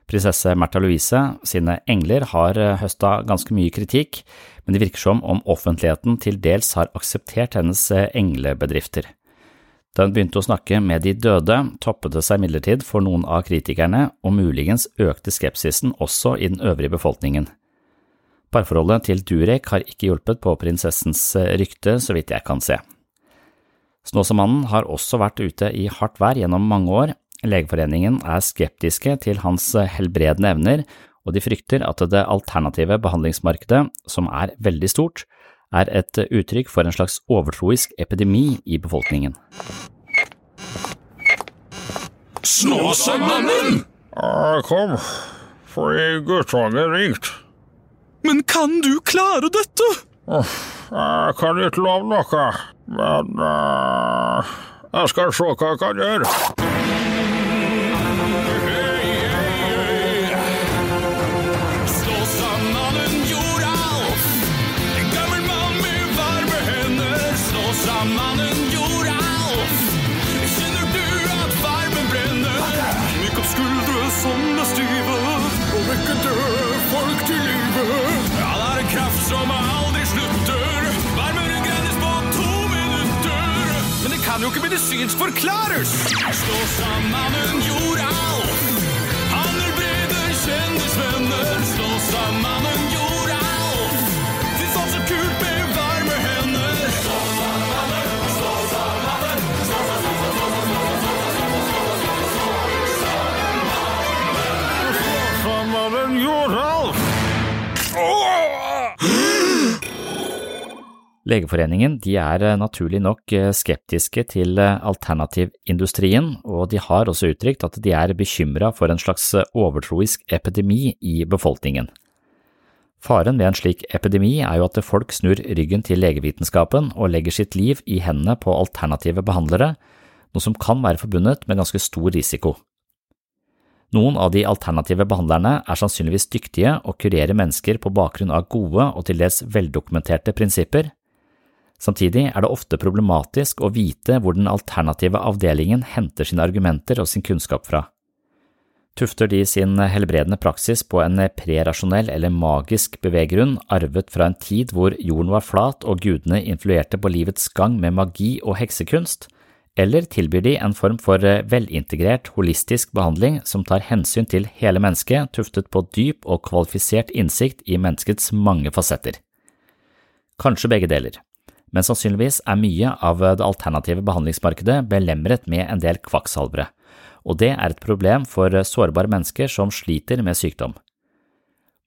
Prinsesse Märtha Louise sine engler har eh, høsta ganske mye kritikk, men det virker som om offentligheten til dels har akseptert hennes eh, englebedrifter. Da hun begynte å snakke med de døde, toppet det seg imidlertid for noen av kritikerne, og muligens økte skepsisen også i den øvrige befolkningen. Parforholdet til Durek har ikke hjulpet på prinsessens eh, rykte, så vidt jeg kan se. Snåsamannen har også vært ute i hardt vær gjennom mange år. Legeforeningen er skeptiske til hans helbredende evner, og de frykter at det alternative behandlingsmarkedet, som er veldig stort, er et uttrykk for en slags overtroisk epidemi i befolkningen. Snåsamannen! Ja, kom, fordi guttungen ringt. Men kan du klare dette? Jeg kan ikke love noe, men uh, jeg skal se hva jeg kan gjøre. Kan jo ikke medisinsk forklares! Stå sammen en jordalf. Han breder, kjendisvenner. Stå sammen Legeforeningen er eh, naturlig nok eh, skeptiske til eh, alternativindustrien, og de har også uttrykt at de er bekymra for en slags overtroisk epidemi i befolkningen. Faren ved en slik epidemi er jo at folk snur ryggen til legevitenskapen og legger sitt liv i hendene på alternative behandlere, noe som kan være forbundet med ganske stor risiko. Noen av de alternative behandlerne er sannsynligvis dyktige og kurerer mennesker på bakgrunn av gode og til dels veldokumenterte prinsipper, Samtidig er det ofte problematisk å vite hvor den alternative avdelingen henter sine argumenter og sin kunnskap fra. Tufter de sin helbredende praksis på en prerasjonell eller magisk beveggrunn arvet fra en tid hvor jorden var flat og gudene influerte på livets gang med magi og heksekunst, eller tilbyr de en form for velintegrert, holistisk behandling som tar hensyn til hele mennesket, tuftet på dyp og kvalifisert innsikt i menneskets mange fasetter? Kanskje begge deler men sannsynligvis er mye av det alternative behandlingsmarkedet belemret med en del kvakksalvere, og det er et problem for sårbare mennesker som sliter med sykdom.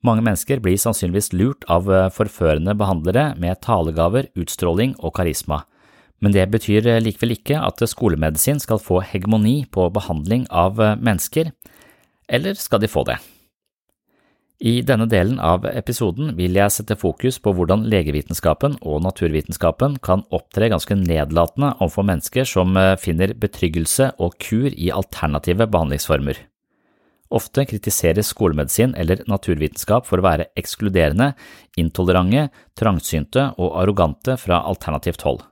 Mange mennesker blir sannsynligvis lurt av forførende behandlere med talegaver, utstråling og karisma, men det betyr likevel ikke at skolemedisin skal få hegemoni på behandling av mennesker, eller skal de få det? I denne delen av episoden vil jeg sette fokus på hvordan legevitenskapen og naturvitenskapen kan opptre ganske nedlatende overfor mennesker som finner betryggelse og kur i alternative behandlingsformer. Ofte kritiseres skolemedisin eller naturvitenskap for å være ekskluderende, intolerante, trangsynte og arrogante fra alternativt hold.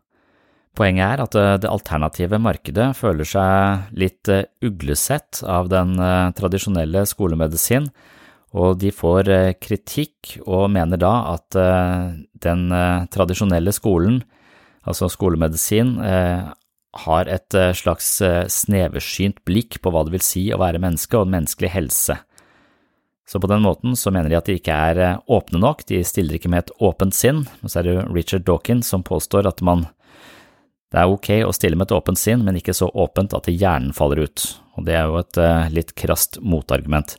Poenget er at det alternative markedet føler seg litt uglesett av den tradisjonelle skolemedisin, og de får kritikk og mener da at den tradisjonelle skolen, altså skolemedisin, har et slags sneversynt blikk på hva det vil si å være menneske og menneskelig helse. Så på den måten så mener de at de ikke er åpne nok, de stiller ikke med et åpent sinn, og så er det Richard Dawkins som påstår at man det er ok å stille med et åpent sinn, men ikke så åpent at hjernen faller ut, og det er jo et litt krast motargument.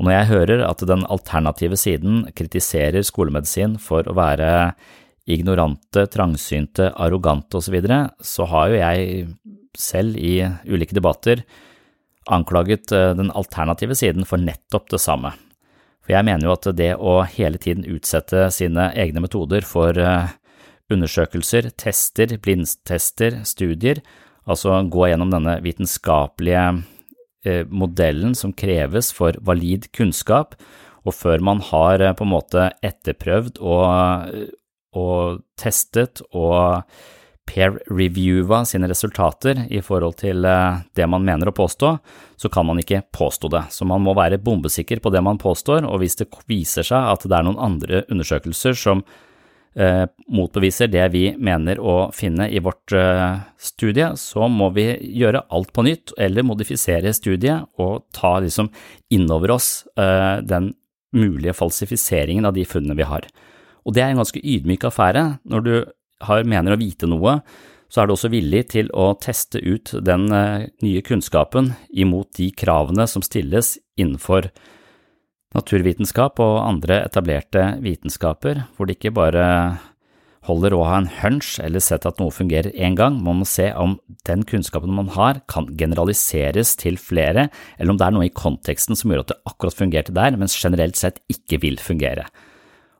Og når jeg hører at den alternative siden kritiserer skolemedisin for å være ignorante, trangsynte, arrogante osv., så, videre, så har jo jeg selv i ulike debatter anklaget den alternative siden for nettopp det samme. For jeg mener jo at det å hele tiden utsette sine egne metoder for undersøkelser, tester, blindtester, studier, altså gå gjennom denne vitenskapelige modellen som kreves for valid kunnskap, og før man har på en måte etterprøvd og, og testet og peer-reviewa sine resultater i forhold til det man mener å påstå, så kan man ikke påstå det. Så man må være bombesikker på det man påstår, og hvis det viser seg at det er noen andre undersøkelser som eh, motbeviser det vi mener å finne i vårt eh, studie, så må vi gjøre alt på nytt eller modifisere studiet og ta liksom innover oss eh, den mulige falsifiseringen av de funnene vi har. Og det er en ganske ydmyk affære. Når du har, mener å vite noe, så er du også villig til å teste ut den eh, nye kunnskapen imot de kravene som stilles innenfor naturvitenskap og andre etablerte vitenskaper, hvor det ikke bare holder å ha en hunch eller sett at noe fungerer én gang, man må se om den kunnskapen man har kan generaliseres til flere, eller om det er noe i konteksten som gjør at det akkurat fungerte der, mens generelt sett ikke vil fungere.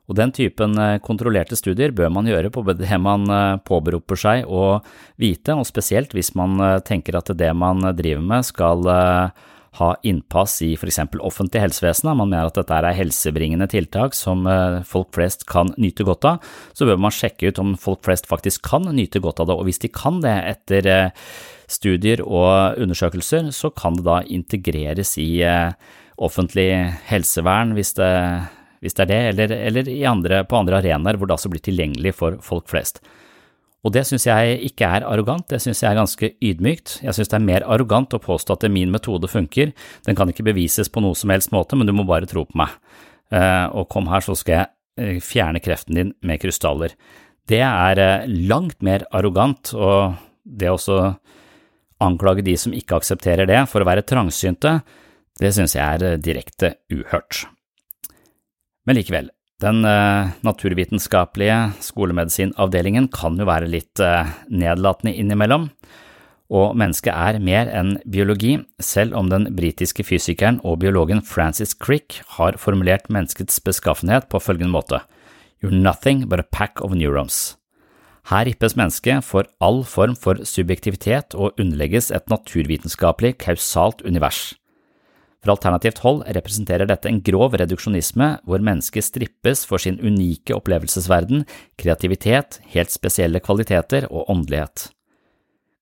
Og den typen kontrollerte studier bør man gjøre på det man påberoper seg å vite, og spesielt hvis man tenker at det man driver med skal ha innpass i eksempel offentlig helsevesen, man mener at dette er helsebringende tiltak som folk flest kan nyte godt av, så bør man sjekke ut om folk flest faktisk kan nyte godt av det, og hvis de kan det etter studier og undersøkelser, så kan det da integreres i offentlig helsevern hvis det, hvis det er det, eller, eller andre, på andre arenaer hvor det altså blir tilgjengelig for folk flest. Og det synes jeg ikke er arrogant, det synes jeg er ganske ydmykt. Jeg synes det er mer arrogant å påstå at min metode funker, den kan ikke bevises på noe som helst måte, men du må bare tro på meg. Og kom her, så skal jeg fjerne kreften din med krystaller. Det er langt mer arrogant, og det å anklage de som ikke aksepterer det for å være trangsynte, det synes jeg er direkte uhørt. Men likevel, den naturvitenskapelige skolemedisinavdelingen kan jo være litt nedlatende innimellom, og mennesket er mer enn biologi, selv om den britiske fysikeren og biologen Francis Crick har formulert menneskets beskaffenhet på følgende måte You're nothing but a pack of neurons. Her rippes mennesket for all form for subjektivitet og underlegges et naturvitenskapelig kausalt univers. Fra alternativt hold representerer dette en grov reduksjonisme hvor mennesket strippes for sin unike opplevelsesverden, kreativitet, helt spesielle kvaliteter og åndelighet.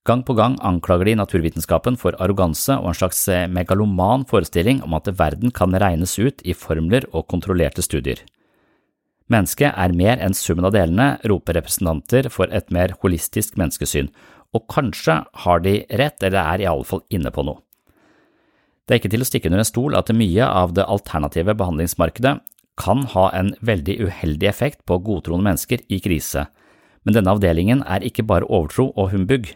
Gang på gang anklager de naturvitenskapen for arroganse og en slags megaloman forestilling om at verden kan regnes ut i formler og kontrollerte studier. Mennesket er mer enn summen av delene, roper representanter for et mer holistisk menneskesyn, og kanskje har de rett eller er i alle fall inne på noe. Det er ikke til å stikke under en stol at mye av det alternative behandlingsmarkedet kan ha en veldig uheldig effekt på godtroende mennesker i krise, men denne avdelingen er ikke bare overtro og humbug.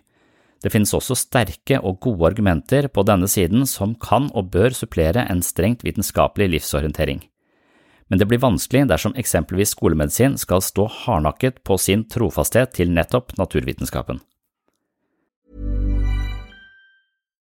Det finnes også sterke og gode argumenter på denne siden som kan og bør supplere en strengt vitenskapelig livsorientering. Men det blir vanskelig dersom eksempelvis skolemedisin skal stå hardnakket på sin trofasthet til nettopp naturvitenskapen.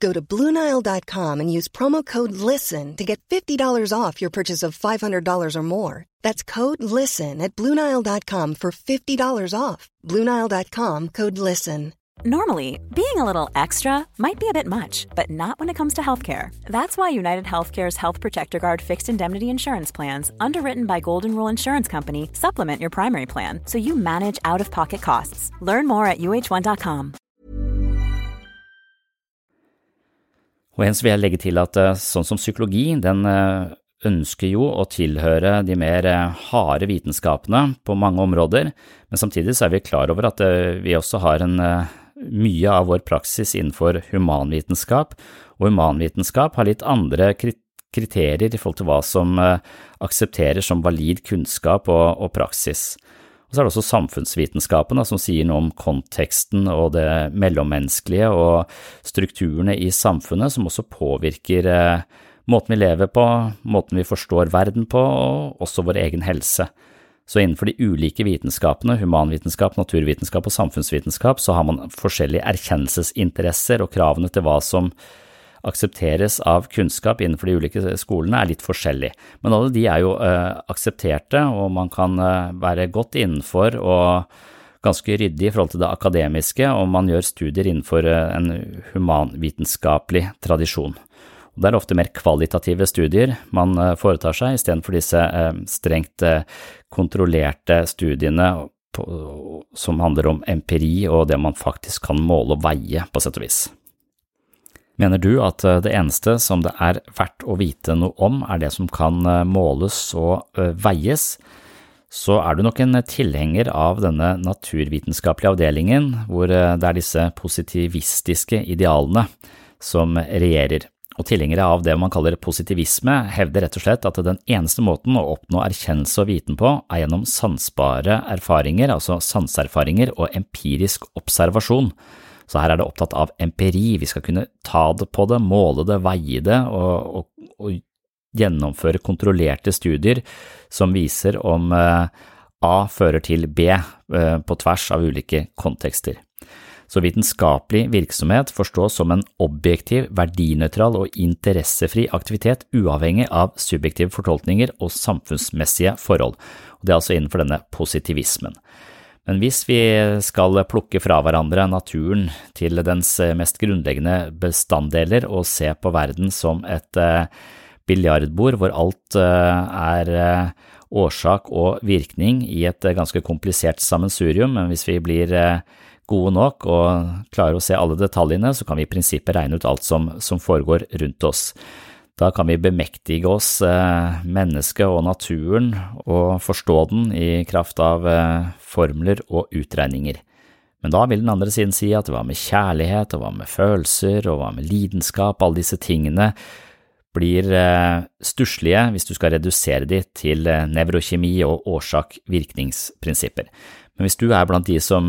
Go to BlueNile.com and use promo code LISTEN to get $50 off your purchase of $500 or more. That's code LISTEN at BlueNile.com for $50 off. BlueNile.com code LISTEN. Normally, being a little extra might be a bit much, but not when it comes to healthcare. That's why United Healthcare's Health Protector Guard fixed indemnity insurance plans, underwritten by Golden Rule Insurance Company, supplement your primary plan so you manage out of pocket costs. Learn more at uh1.com. Og en så vil jeg legge til at eh, sånn som psykologi, den eh, ønsker jo å tilhøre de mer eh, harde vitenskapene på mange områder, men samtidig så er vi klar over at vi også har en mye av vår praksis innenfor humanvitenskap, og humanvitenskap har litt andre kriterier i forhold til hva som aksepteres som valid kunnskap og, og praksis. Og så er det også samfunnsvitenskapen da, som sier noe om konteksten og det mellommenneskelige og strukturene i samfunnet som også påvirker eh, måten vi lever på, måten vi forstår verden på, og også vår egen helse. Så innenfor de ulike vitenskapene, humanvitenskap, naturvitenskap og samfunnsvitenskap, så har man forskjellige erkjennelsesinteresser og kravene til hva som aksepteres av kunnskap innenfor de ulike skolene, er litt forskjellig. Men alle de er jo uh, aksepterte, og man kan uh, være godt innenfor og ganske ryddig i forhold til det akademiske om man gjør studier innenfor uh, en humanvitenskapelig tradisjon. Og det er ofte mer kvalitative studier man foretar seg, istedenfor disse strengt kontrollerte studiene som handler om empiri og det man faktisk kan måle og veie, på sett og vis. Mener du at eh, det eneste som det er verdt å vite noe om, er det som kan eh, måles og eh, veies, så er du nok en tilhenger av denne naturvitenskapelige avdelingen, hvor det er disse positivistiske idealene som regjerer. Og tilhengere av det man kaller positivisme hevder rett og slett at den eneste måten å oppnå erkjennelse og viten på er gjennom sansbare erfaringer, altså sanseerfaringer og empirisk observasjon. Så her er det opptatt av empiri, vi skal kunne ta det på det, måle det, veie det og, og, og gjennomføre kontrollerte studier som viser om eh, A fører til B eh, på tvers av ulike kontekster. Så vitenskapelig virksomhet forstås som en objektiv, verdinøytral og interessefri aktivitet uavhengig av subjektive fortolkninger og samfunnsmessige forhold, og det er altså innenfor denne positivismen. Men hvis vi skal plukke fra hverandre naturen til dens mest grunnleggende bestanddeler og se på verden som et eh, biljardbord hvor alt eh, er eh, årsak og virkning i et ganske komplisert sammensurium, men hvis vi blir gode nok og klarer å se alle detaljene, så kan vi i prinsippet regne ut alt som, som foregår rundt oss. Da kan vi bemektige oss eh, mennesket og naturen og forstå den i kraft av eh, formler og utregninger. Men da vil den andre siden si at hva med kjærlighet, og hva med følelser, og hva med lidenskap, alle disse tingene blir eh, stusslige hvis du skal redusere de til nevrokjemi og årsak-virkningsprinsipper. Men hvis du er blant de som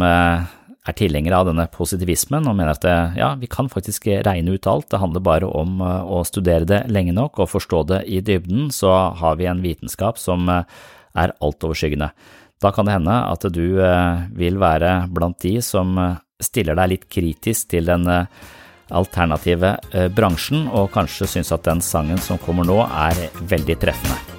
er tilhenger av denne positivismen og mener at det, ja, vi kan faktisk regne ut alt, det handler bare om eh, å studere det lenge nok og forstå det i dybden, så har vi en vitenskap som eh, er altoverskyggende. Da kan det hende at du vil være blant de som stiller deg litt kritisk til den alternative bransjen, og kanskje syns at den sangen som kommer nå er veldig treffende.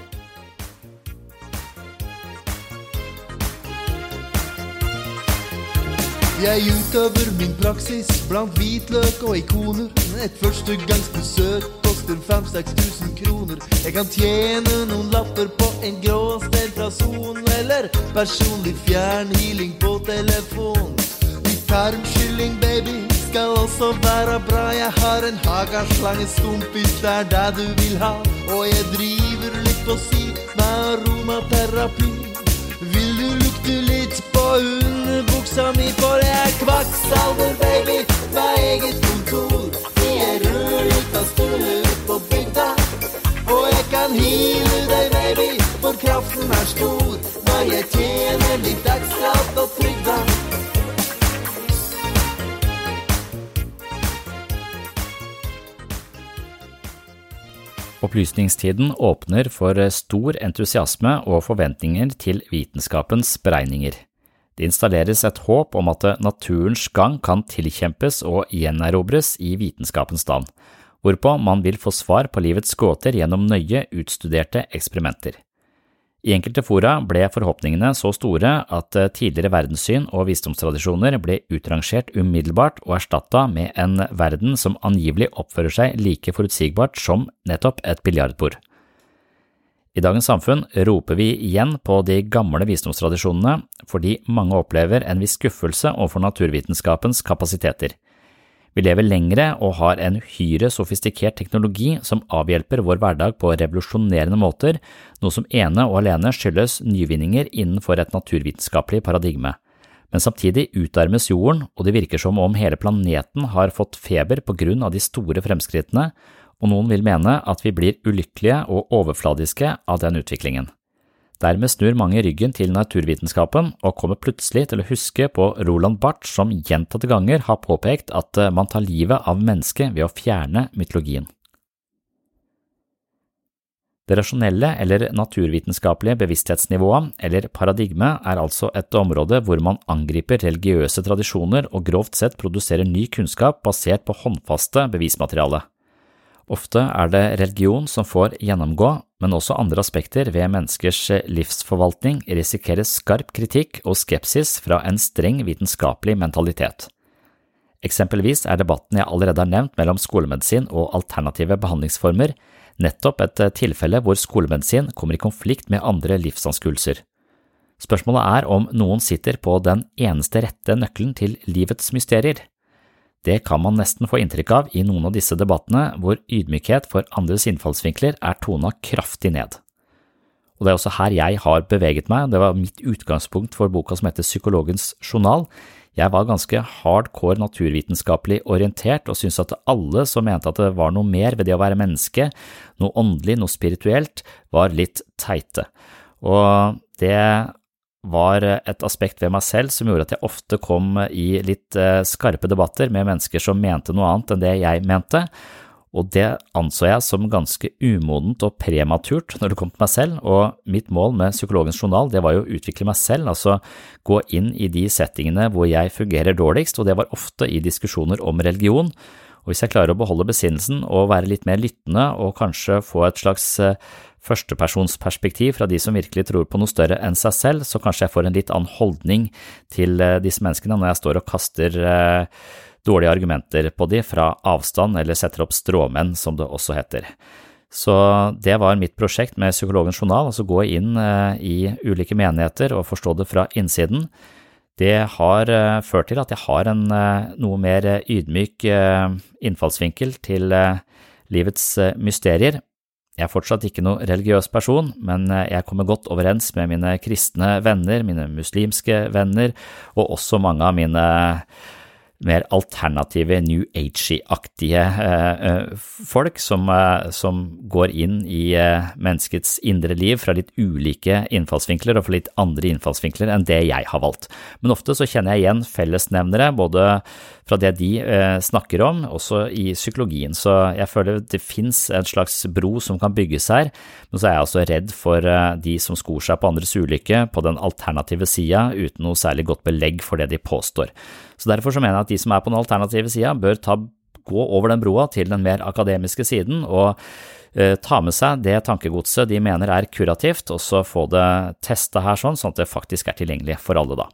Jeg utøver min praksis blant hvitløk og ikoner. Et førstegangsbesøk koster 5000-6000 kroner. Jeg kan tjene noen lapper på en gråstein fra sonen, eller personlig fjernhealing på telefon. Litt tarmskylling, baby, skal også være bra. Jeg har en hagaslangestump hvis det er det du vil ha. Og jeg driver litt på si med aromaterapi. Vil du lukte litt på underbuksa mi, for jeg er med eget kontor. Vi er rødlita stue på bygda. Og jeg kan hile deg, baby, for kraften er stor. Når jeg tjener litt ekstra på trygda. Opplysningstiden åpner for stor entusiasme og forventninger til vitenskapens beregninger. Det installeres et håp om at naturens gang kan tilkjempes og gjenerobres i vitenskapens stand, hvorpå man vil få svar på livets gåter gjennom nøye utstuderte eksperimenter. I enkelte fora ble forhåpningene så store at tidligere verdenssyn og visdomstradisjoner ble utrangert umiddelbart og erstatta med en verden som angivelig oppfører seg like forutsigbart som nettopp et biljardbord. I dagens samfunn roper vi igjen på de gamle visdomstradisjonene fordi mange opplever en viss skuffelse overfor naturvitenskapens kapasiteter. Vi lever lengre og har en uhyre sofistikert teknologi som avhjelper vår hverdag på revolusjonerende måter, noe som ene og alene skyldes nyvinninger innenfor et naturvitenskapelig paradigme. Men samtidig utarmes jorden, og det virker som om hele planeten har fått feber på grunn av de store fremskrittene, og noen vil mene at vi blir ulykkelige og overfladiske av den utviklingen. Dermed snur mange ryggen til naturvitenskapen og kommer plutselig til å huske på Roland Barth som gjentatte ganger har påpekt at eh, man tar livet av mennesket ved å fjerne mytologien. Det rasjonelle eller naturvitenskapelige bevissthetsnivået, eller paradigme, er altså et område hvor man angriper religiøse tradisjoner og grovt sett produserer ny kunnskap basert på håndfaste bevismateriale. Ofte er det religion som får gjennomgå, men også andre aspekter ved menneskers livsforvaltning risikerer skarp kritikk og skepsis fra en streng vitenskapelig mentalitet. Eksempelvis er debatten jeg allerede har nevnt mellom skolemedisin og alternative behandlingsformer nettopp et tilfelle hvor skolemedisin kommer i konflikt med andre livsanskuelser. Spørsmålet er om noen sitter på den eneste rette nøkkelen til livets mysterier. Det kan man nesten få inntrykk av i noen av disse debattene hvor ydmykhet for andres innfallsvinkler er tona kraftig ned. Og det er også her jeg har beveget meg, det var mitt utgangspunkt for boka som heter Psykologens journal. Jeg var ganske hardcore naturvitenskapelig orientert og syntes at alle som mente at det var noe mer ved det å være menneske, noe åndelig, noe spirituelt, var litt teite. Og det var et aspekt ved meg selv som gjorde at jeg ofte kom i litt eh, skarpe debatter med mennesker som mente noe annet enn det jeg mente, og det anså jeg som ganske umodent og prematurt når det kom til meg selv, og mitt mål med Psykologens journal det var jo å utvikle meg selv, altså gå inn i de settingene hvor jeg fungerer dårligst, og det var ofte i diskusjoner om religion, og hvis jeg klarer å beholde besinnelsen og være litt mer lyttende og kanskje få et slags eh, førstepersonsperspektiv fra de som virkelig tror på noe større enn seg selv, så kanskje jeg får en litt annen holdning til eh, disse menneskene når jeg står og kaster eh, dårlige argumenter på de fra avstand eller setter opp stråmenn, som det også heter. Så det var mitt prosjekt med Psykologens journal, altså gå inn eh, i ulike menigheter og forstå det fra innsiden. Det har ført til at jeg har en noe mer ydmyk innfallsvinkel til livets mysterier, jeg er fortsatt ikke noe religiøs person, men eh, jeg kommer godt overens med mine kristne venner, mine muslimske venner, og også mange av mine mer alternative New Age-aktige eh, eh, folk som, eh, som, går inn i eh, menneskets indre liv fra litt ulike innfallsvinkler og fra litt andre innfallsvinkler enn det jeg har valgt. Men ofte så kjenner jeg igjen fellesnevnere, både fra det de eh, snakker om, også i psykologien, så jeg føler det fins en slags bro som kan bygges her, men så er jeg altså redd for eh, de som skor seg på andres ulykke på den alternative sida uten noe særlig godt belegg for det de påstår. Så Derfor så mener jeg at de som er på den alternative sida, bør ta, gå over den broa til den mer akademiske siden og eh, ta med seg det tankegodset de mener er kurativt, og så få det testa her sånn, sånn at det faktisk er tilgjengelig for alle, da.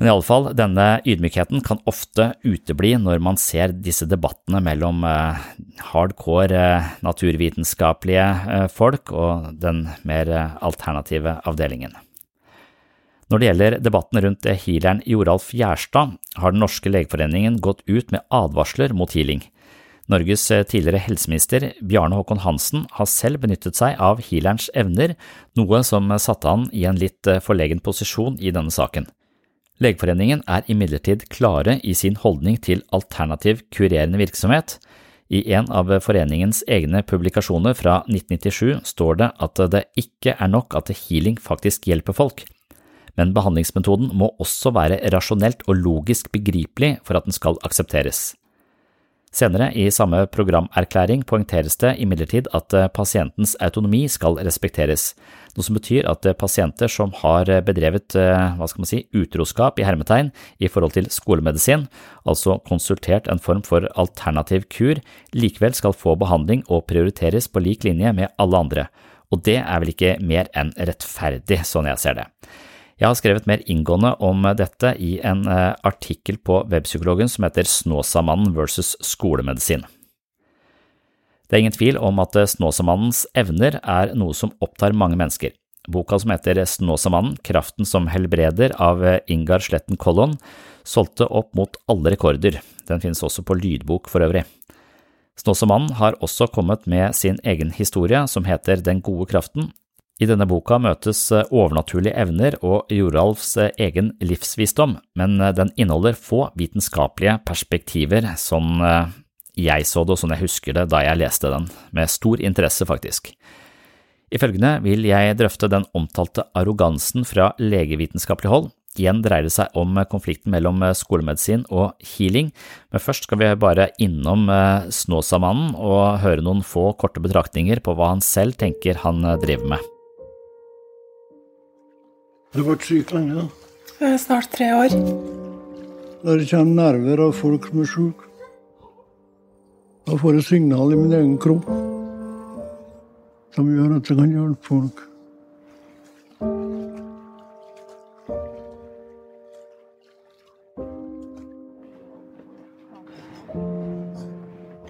Men i alle fall, denne ydmykheten kan ofte utebli når man ser disse debattene mellom eh, hardcore eh, naturvitenskapelige eh, folk og den mer eh, alternative avdelingen. Når det gjelder debatten rundt healeren Joralf Gjerstad, har Den norske legeforeningen gått ut med advarsler mot healing. Norges tidligere helseminister Bjarne Håkon Hansen har selv benyttet seg av healerens evner, noe som satte han i en litt forlegen posisjon i denne saken. Legeforeningen er imidlertid klare i sin holdning til alternativ kurerende virksomhet. I en av foreningens egne publikasjoner fra 1997 står det at det ikke er nok at healing faktisk hjelper folk men behandlingsmetoden må også være rasjonelt og logisk begripelig for at den skal aksepteres. Senere i samme programerklæring poengteres det imidlertid at pasientens autonomi skal respekteres, noe som betyr at pasienter som har bedrevet hva skal man si, utroskap i hermetegn i forhold til skolemedisin, altså konsultert en form for alternativ kur, likevel skal få behandling og prioriteres på lik linje med alle andre, og det er vel ikke mer enn rettferdig, sånn jeg ser det. Jeg har skrevet mer inngående om dette i en eh, artikkel på webpsykologen som heter Snåsamannen versus skolemedisin. Det er ingen tvil om at Snåsamannens evner er noe som opptar mange mennesker. Boka som heter Snåsamannen, kraften som helbreder av Ingar Sletten Kollon, solgte opp mot alle rekorder, den finnes også på lydbok for øvrig. Snåsamannen har også kommet med sin egen historie som heter Den gode kraften, i denne boka møtes eh, overnaturlige evner og Joralfs eh, egen livsvisdom, men eh, den inneholder få vitenskapelige perspektiver, sånn jeg så det og sånn jeg husker det da jeg leste den, med stor interesse faktisk. I følgende vil jeg drøfte den omtalte arrogansen fra legevitenskapelig hold. Igjen dreier det seg om konflikten mellom skolemedisin og healing, men først skal vi bare innom Snåsamannen og høre noen få korte betraktninger på hva han selv tenker han driver med. Du har vært syk lenge, da? Snart tre år. Der kommer nerver av folk som er syke. Da får jeg signal i min egen kropp som gjør at jeg kan hjelpe folk.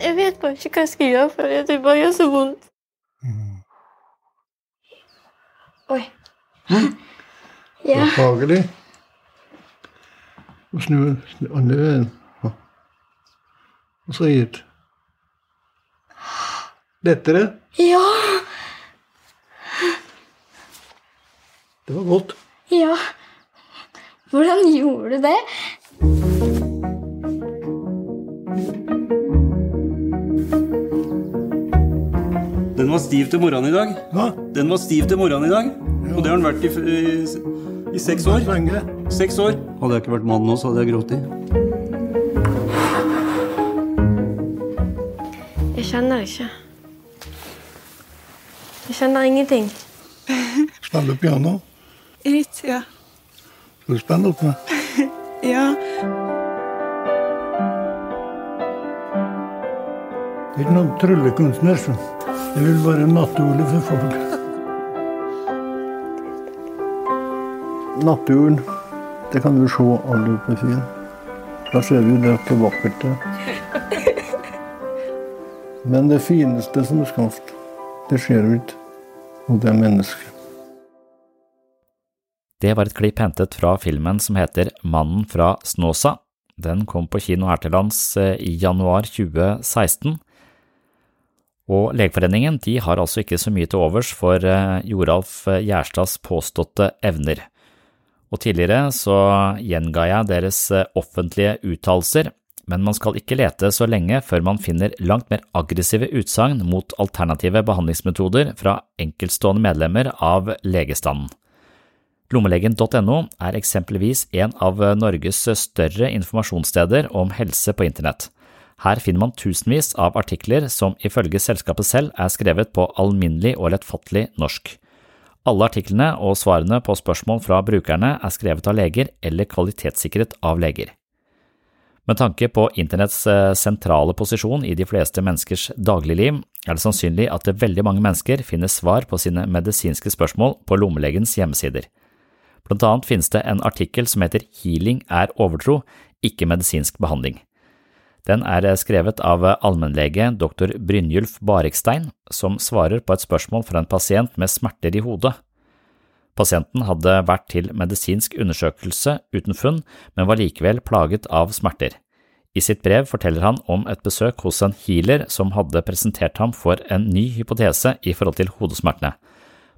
Jeg vet bare ikke hva jeg skal gjøre, for det bare gjør så vondt. Oi. Hæ? Ja. Behagelig. Og snu andre veien. Og så hit. Lettere? Ja. Det var godt. Ja. Hvordan gjorde du det? Den var stiv til morgenen i dag. Hva? Den var stiv til morgenen i dag. Og det har den vært i, i, i seks år. Seks år. Hadde jeg ikke vært mann nå, så hadde jeg grått. Jeg kjenner ikke. Jeg kjenner ingenting. Spiller du piano? Litt, ja. Skal du spille opp med? Ja. Jeg er ikke noen tryllekunstner, så jeg vil være nattordet for folk. Naturen, det kan du se alle på i. Da ser vi det hvor vakkert det. Men det fineste som er skapt, det skjer jo ikke. Og det er mennesket. Det var et klipp hentet fra filmen som heter Mannen fra Snåsa. Den kom på kino her til lands eh, i januar 2016. Og Legeforeningen har altså ikke så mye til overs for eh, Joralf Gjerstads påståtte evner. Og tidligere så gjenga jeg deres eh, offentlige uttalelser, men man skal ikke lete så lenge før man finner langt mer aggressive utsagn mot alternative behandlingsmetoder fra enkeltstående medlemmer av legestanden. Lommelegen.no er eksempelvis en av Norges større informasjonssteder om helse på internett. Her finner man tusenvis av artikler som ifølge selskapet selv er skrevet på alminnelig og lettfattelig norsk. Alle artiklene og svarene på spørsmål fra brukerne er skrevet av leger eller kvalitetssikret av leger. Med tanke på internetts eh, sentrale posisjon i de fleste menneskers dagligliv, er det sannsynlig at veldig mange mennesker finner svar på sine medisinske spørsmål på lommelegens hjemmesider. Blant annet finnes det en artikkel som heter Healing er overtro, ikke medisinsk behandling. Den er eh, skrevet av allmennlege dr. Brynjulf Barekstein, som svarer på et spørsmål fra en pasient med smerter i hodet. Pasienten hadde vært til medisinsk undersøkelse uten funn, men var likevel plaget av smerter. I sitt brev forteller han om et besøk hos en healer som hadde presentert ham for en ny hypotese i forhold til hodesmertene.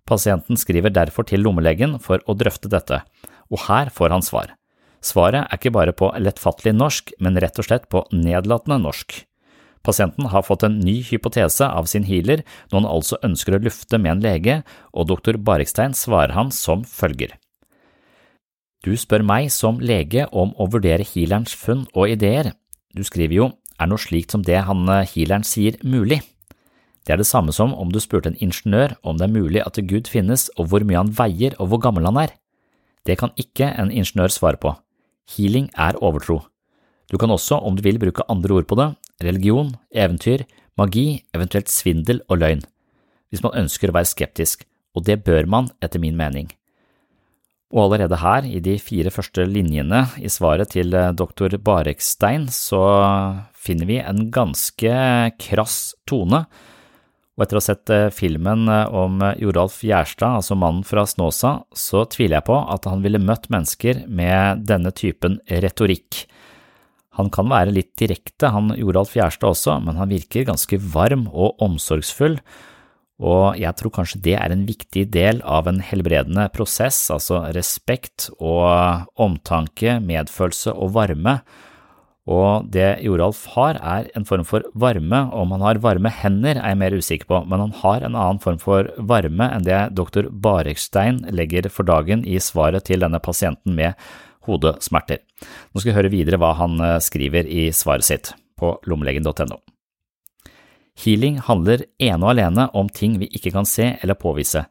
Pasienten skriver derfor til lommelegen for å drøfte dette, og her får han svar. Svaret er ikke bare på lettfattelig norsk, men rett og slett på nedlatende norsk. Pasienten har fått en ny hypotese av sin healer, noe han altså ønsker å lufte med en lege, og doktor Barekstein svarer han som følger. Du spør meg som lege om å vurdere healerens funn og ideer. Du skriver jo er noe slikt som det han eh, healeren sier mulig. Det er det samme som om du spurte en ingeniør om det er mulig at Gud finnes og hvor mye han veier og hvor gammel han er. Det kan ikke en ingeniør svare på. Healing er overtro. Du kan også, om du vil, bruke andre ord på det, religion, eventyr, magi, eventuelt svindel og løgn, hvis man ønsker å være skeptisk, og det bør man etter min mening. Og allerede her, i de fire første linjene i svaret til eh, doktor Barekstein, så finner vi en ganske krass tone, og etter å ha sett eh, filmen eh, om Joralf Gjerstad, altså mannen fra Snåsa, så tviler jeg på at han ville møtt mennesker med denne typen retorikk. Han kan være litt direkte, han Joralf Gjerstad også, men han virker ganske varm og omsorgsfull, og jeg tror kanskje det er en viktig del av en helbredende prosess, altså respekt og omtanke, medfølelse og varme. Og det Joralf har, er en form for varme. Om han har varme hender, er jeg mer usikker på, men han har en annen form for varme enn det doktor Barekstein legger for dagen i svaret til denne pasienten med hodesmerter. Nå skal vi høre videre hva han eh, skriver i svaret sitt på lommelegen.no. Healing handler ene og alene om ting vi ikke kan se eller påvise.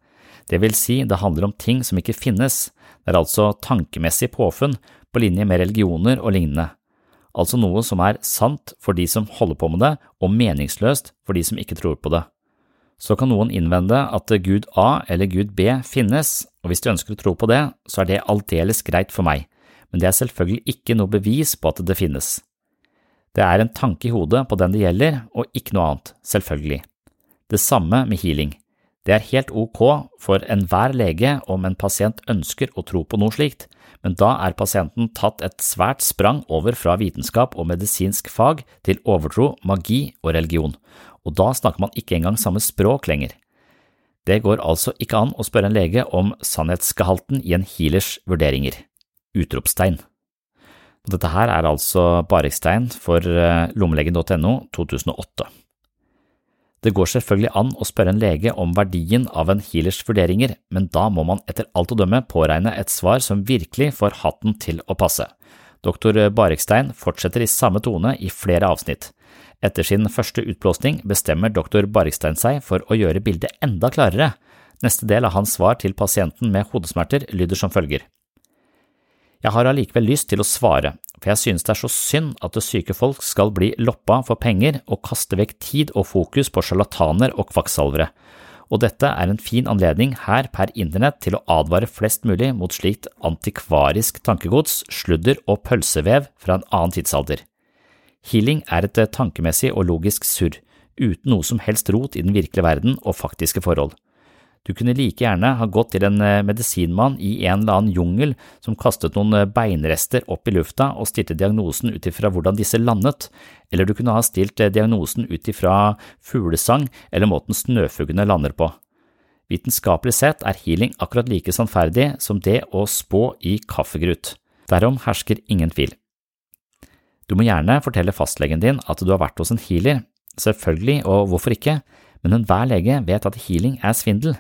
Det vil si, det handler om ting som ikke finnes, det er altså tankemessig påfunn på linje med religioner og lignende, altså noe som er sant for de som holder på med det, og meningsløst for de som ikke tror på det. Så kan noen innvende at Gud A eller Gud B finnes, og hvis de ønsker å tro på det, så er det aldeles greit for meg men det er selvfølgelig ikke noe bevis på at det finnes. Det er en tanke i hodet på den det gjelder, og ikke noe annet, selvfølgelig. Det samme med healing. Det er helt ok for enhver lege om en pasient ønsker å tro på noe slikt, men da er pasienten tatt et svært sprang over fra vitenskap og medisinsk fag til overtro, magi og religion, og da snakker man ikke engang samme språk lenger. Det går altså ikke an å spørre en lege om sannhetsgehalten i en healers vurderinger utropstegn. Dette her er altså Barekstein for eh, lommelegen.no 2008. Det går selvfølgelig an å spørre en lege om verdien av en healers vurderinger, men da må man etter alt å dømme påregne et svar som virkelig får hatten til å passe. Doktor Barekstein fortsetter i samme tone i flere avsnitt. Etter sin første utblåsning bestemmer doktor Barekstein seg for å gjøre bildet enda klarere. Neste del av hans svar til pasienten med hodesmerter lyder som følger. Jeg har allikevel lyst til å svare, for jeg synes det er så synd at det syke folk skal bli loppa for penger og kaste vekk tid og fokus på sjarlataner og kvakksalvere, og dette er en fin anledning her per internett til å advare flest mulig mot slikt antikvarisk tankegods, sludder og pølsevev fra en annen tidsalder. Healing er et tankemessig og logisk surr, uten noe som helst rot i den virkelige verden og faktiske forhold. Du kunne like gjerne ha gått til en eh, medisinmann i en eller annen jungel som kastet noen eh, beinrester opp i lufta og stilte diagnosen ut ifra hvordan disse landet, eller du kunne ha stilt eh, diagnosen ut ifra fuglesang eller måten snøfuglene lander på. Vitenskapelig sett er healing akkurat like sannferdig som det å spå i kaffegrut. Derom hersker ingen tvil. Du må gjerne fortelle fastlegen din at du har vært hos en healer, selvfølgelig og hvorfor ikke, men enhver lege vet at healing er svindel.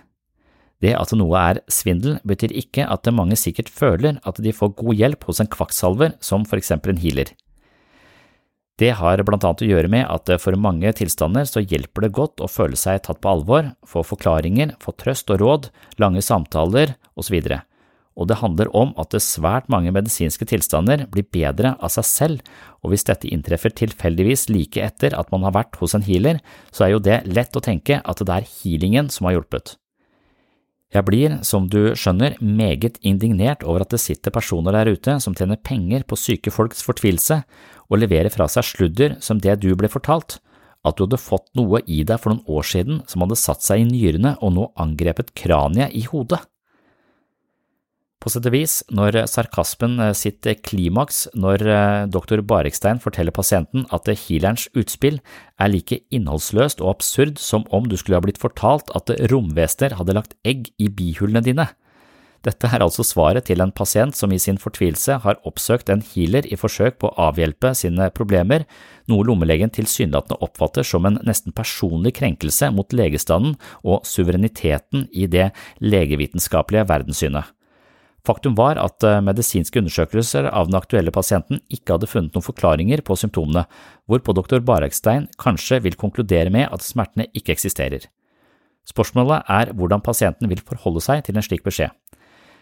Det at noe er svindel, betyr ikke at mange sikkert føler at de får god hjelp hos en kvakksalver som for eksempel en healer. Det har blant annet å gjøre med at for mange tilstander så hjelper det godt å føle seg tatt på alvor, få forklaringer, få trøst og råd, lange samtaler osv og det handler om at svært mange medisinske tilstander blir bedre av seg selv, og hvis dette inntreffer tilfeldigvis like etter at man har vært hos en healer, så er jo det lett å tenke at det er healingen som har hjulpet. Jeg blir, som du skjønner, meget indignert over at det sitter personer der ute som tjener penger på syke folks fortvilelse og leverer fra seg sludder som det du ble fortalt, at du hadde fått noe i deg for noen år siden som hadde satt seg i nyrene og nå angrepet kraniet i hodet. På sett og vis, når sarkasmen sitt sitter klimaks når eh, doktor Barekstein forteller pasienten at healerens utspill er like innholdsløst og absurd som om du skulle ha blitt fortalt at romvesener hadde lagt egg i bihulene dine. Dette er altså svaret til en pasient som i sin fortvilelse har oppsøkt en healer i forsøk på å avhjelpe sine problemer, noe lommelegen tilsynelatende oppfatter som en nesten personlig krenkelse mot legestanden og suvereniteten i det legevitenskapelige verdenssynet. Faktum var at eh, medisinske undersøkelser av den aktuelle pasienten ikke hadde funnet noen forklaringer på symptomene, hvorpå doktor Barekstein kanskje vil konkludere med at smertene ikke eksisterer. Spørsmålet er hvordan pasienten vil forholde seg til en slik beskjed.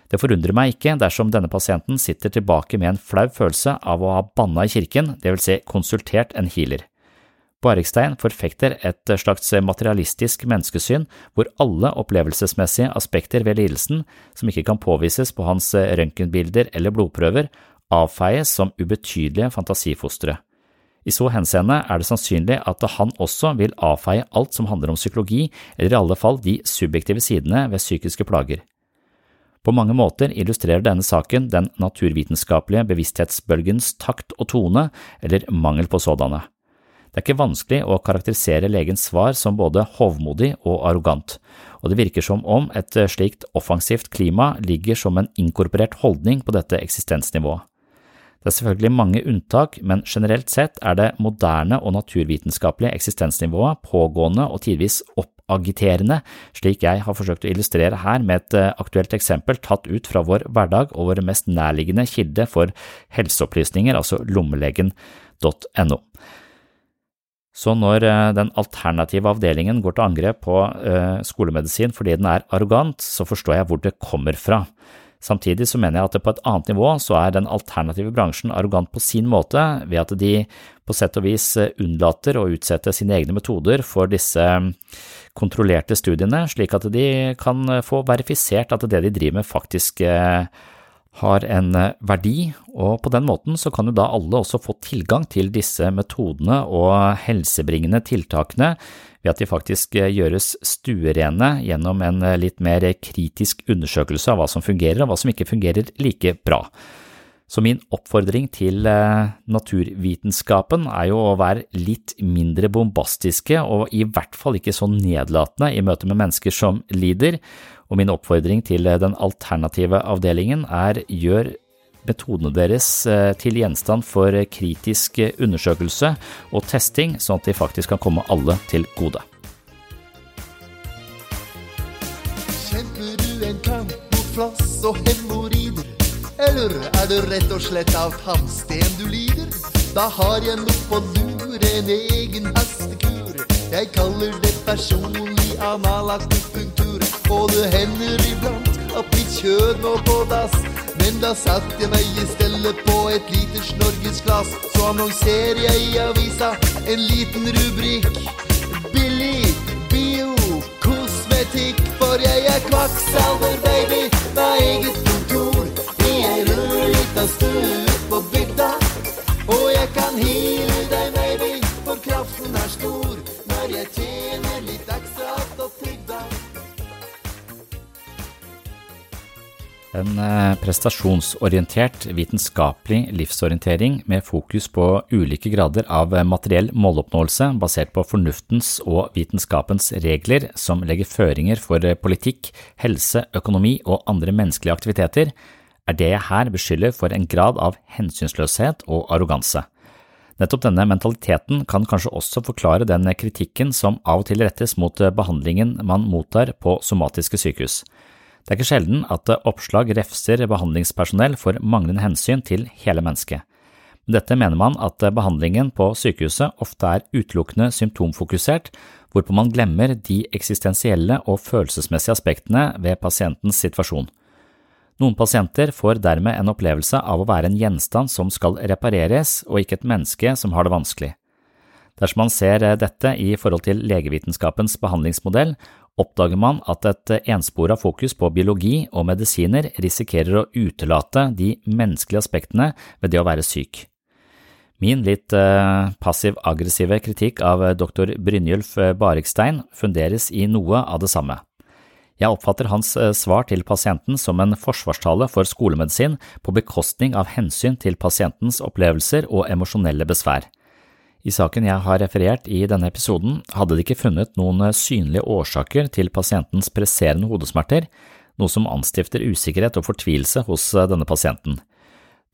Det forundrer meg ikke dersom denne pasienten sitter tilbake med en flau følelse av å ha banna i kirken, vil si konsultert en healer. Barekstein forfekter et slags materialistisk menneskesyn hvor alle opplevelsesmessige aspekter ved lidelsen som ikke kan påvises på hans røntgenbilder eller blodprøver, avfeies som ubetydelige fantasifostre. I så henseende er det sannsynlig at han også vil avfeie alt som handler om psykologi, eller i alle fall de subjektive sidene ved psykiske plager. På mange måter illustrerer denne saken den naturvitenskapelige bevissthetsbølgens takt og tone, eller mangel på sådanne. Det er ikke vanskelig å karakterisere legens svar som både hovmodig og arrogant, og det virker som om et slikt offensivt klima ligger som en inkorporert holdning på dette eksistensnivået. Det er selvfølgelig mange unntak, men generelt sett er det moderne og naturvitenskapelige eksistensnivået pågående og tidvis oppagiterende, slik jeg har forsøkt å illustrere her med et eh, aktuelt eksempel tatt ut fra vår hverdag og vår mest nærliggende kilde for helseopplysninger, altså lommelegen.no. Så når eh, den alternative avdelingen går til angrep på eh, skolemedisin fordi den er arrogant, så forstår jeg hvor det kommer fra. Samtidig så mener jeg at på et annet nivå så er den alternative bransjen arrogant på sin måte, ved at de på sett og vis eh, unnlater å utsette sine egne metoder for disse kontrollerte studiene, slik at de kan få verifisert at det de driver med faktisk har en eh, verdi, og på den måten så kan jo da alle også få tilgang til disse metodene og helsebringende tiltakene ved at de faktisk eh, gjøres stuerene gjennom en eh, litt mer kritisk undersøkelse av hva som fungerer og hva som ikke fungerer like bra. Så min oppfordring til naturvitenskapen er jo å være litt mindre bombastiske og i hvert fall ikke så nedlatende i møte med mennesker som lider, og min oppfordring til den alternative avdelingen er gjør metodene deres eh, til gjenstand for kritisk undersøkelse og testing, sånn at de faktisk kan komme alle til gode. Kjemper du en kamp mot flass og hemoroider? Eller er det rett og slett av tannsten du lider? Da har jeg noe på lur, en egen hastekur. Jeg kaller det personlig analakupunktur. Og det hender iblant at mitt kjød må på dass. Men da satte jeg meg i stellet på et liters norgesglass. Så annonserer jeg i avisa en liten rubrikk. Billig bio kosmetikk, for jeg er kvakksalver, baby, med eget kontor i ei rødlita stue på bygda. Og jeg kan heale deg, baby, for kraften er stor når jeg tjener litt En eh, prestasjonsorientert vitenskapelig livsorientering med fokus på ulike grader av materiell måloppnåelse basert på fornuftens og vitenskapens regler som legger føringer for politikk, helse, økonomi og andre menneskelige aktiviteter, er det jeg her beskylder for en grad av hensynsløshet og arroganse. Nettopp denne mentaliteten kan kanskje også forklare den kritikken som av og til rettes mot behandlingen man mottar på somatiske sykehus. Det er ikke sjelden at oppslag refser behandlingspersonell for manglende hensyn til hele mennesket. Med dette mener man at behandlingen på sykehuset ofte er utelukkende symptomfokusert, hvorpå man glemmer de eksistensielle og følelsesmessige aspektene ved pasientens situasjon. Noen pasienter får dermed en opplevelse av å være en gjenstand som skal repareres, og ikke et menneske som har det vanskelig. Dersom man ser dette i forhold til legevitenskapens behandlingsmodell, oppdager man at et enspora fokus på biologi og medisiner risikerer å utelate de menneskelige aspektene ved det å være syk. Min litt eh, passiv-aggressive kritikk av doktor Brynjulf Barikstein funderes i noe av det samme. Jeg oppfatter hans eh, svar til pasienten som en forsvarstale for skolemedisin på bekostning av hensyn til pasientens opplevelser og emosjonelle besvær. I saken jeg har referert i denne episoden, hadde de ikke funnet noen eh, synlige årsaker til pasientens presserende hodesmerter, noe som anstifter usikkerhet og fortvilelse hos eh, denne pasienten.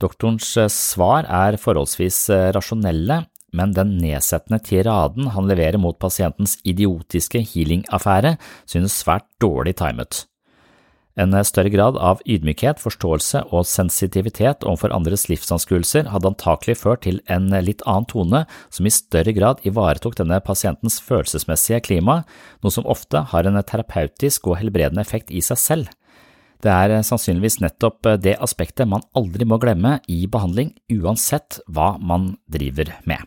Doktorens svar er forholdsvis rasjonelle, men den nedsettende tiraden han leverer mot pasientens idiotiske healing-affære, synes svært dårlig timet. En større grad av ydmykhet, forståelse og sensitivitet overfor andres livsanskuelser hadde antakelig ført til en litt annen tone som i større grad ivaretok denne pasientens følelsesmessige klima, noe som ofte har en terapeutisk og helbredende effekt i seg selv. Det er sannsynligvis nettopp det aspektet man aldri må glemme i behandling, uansett hva man driver med.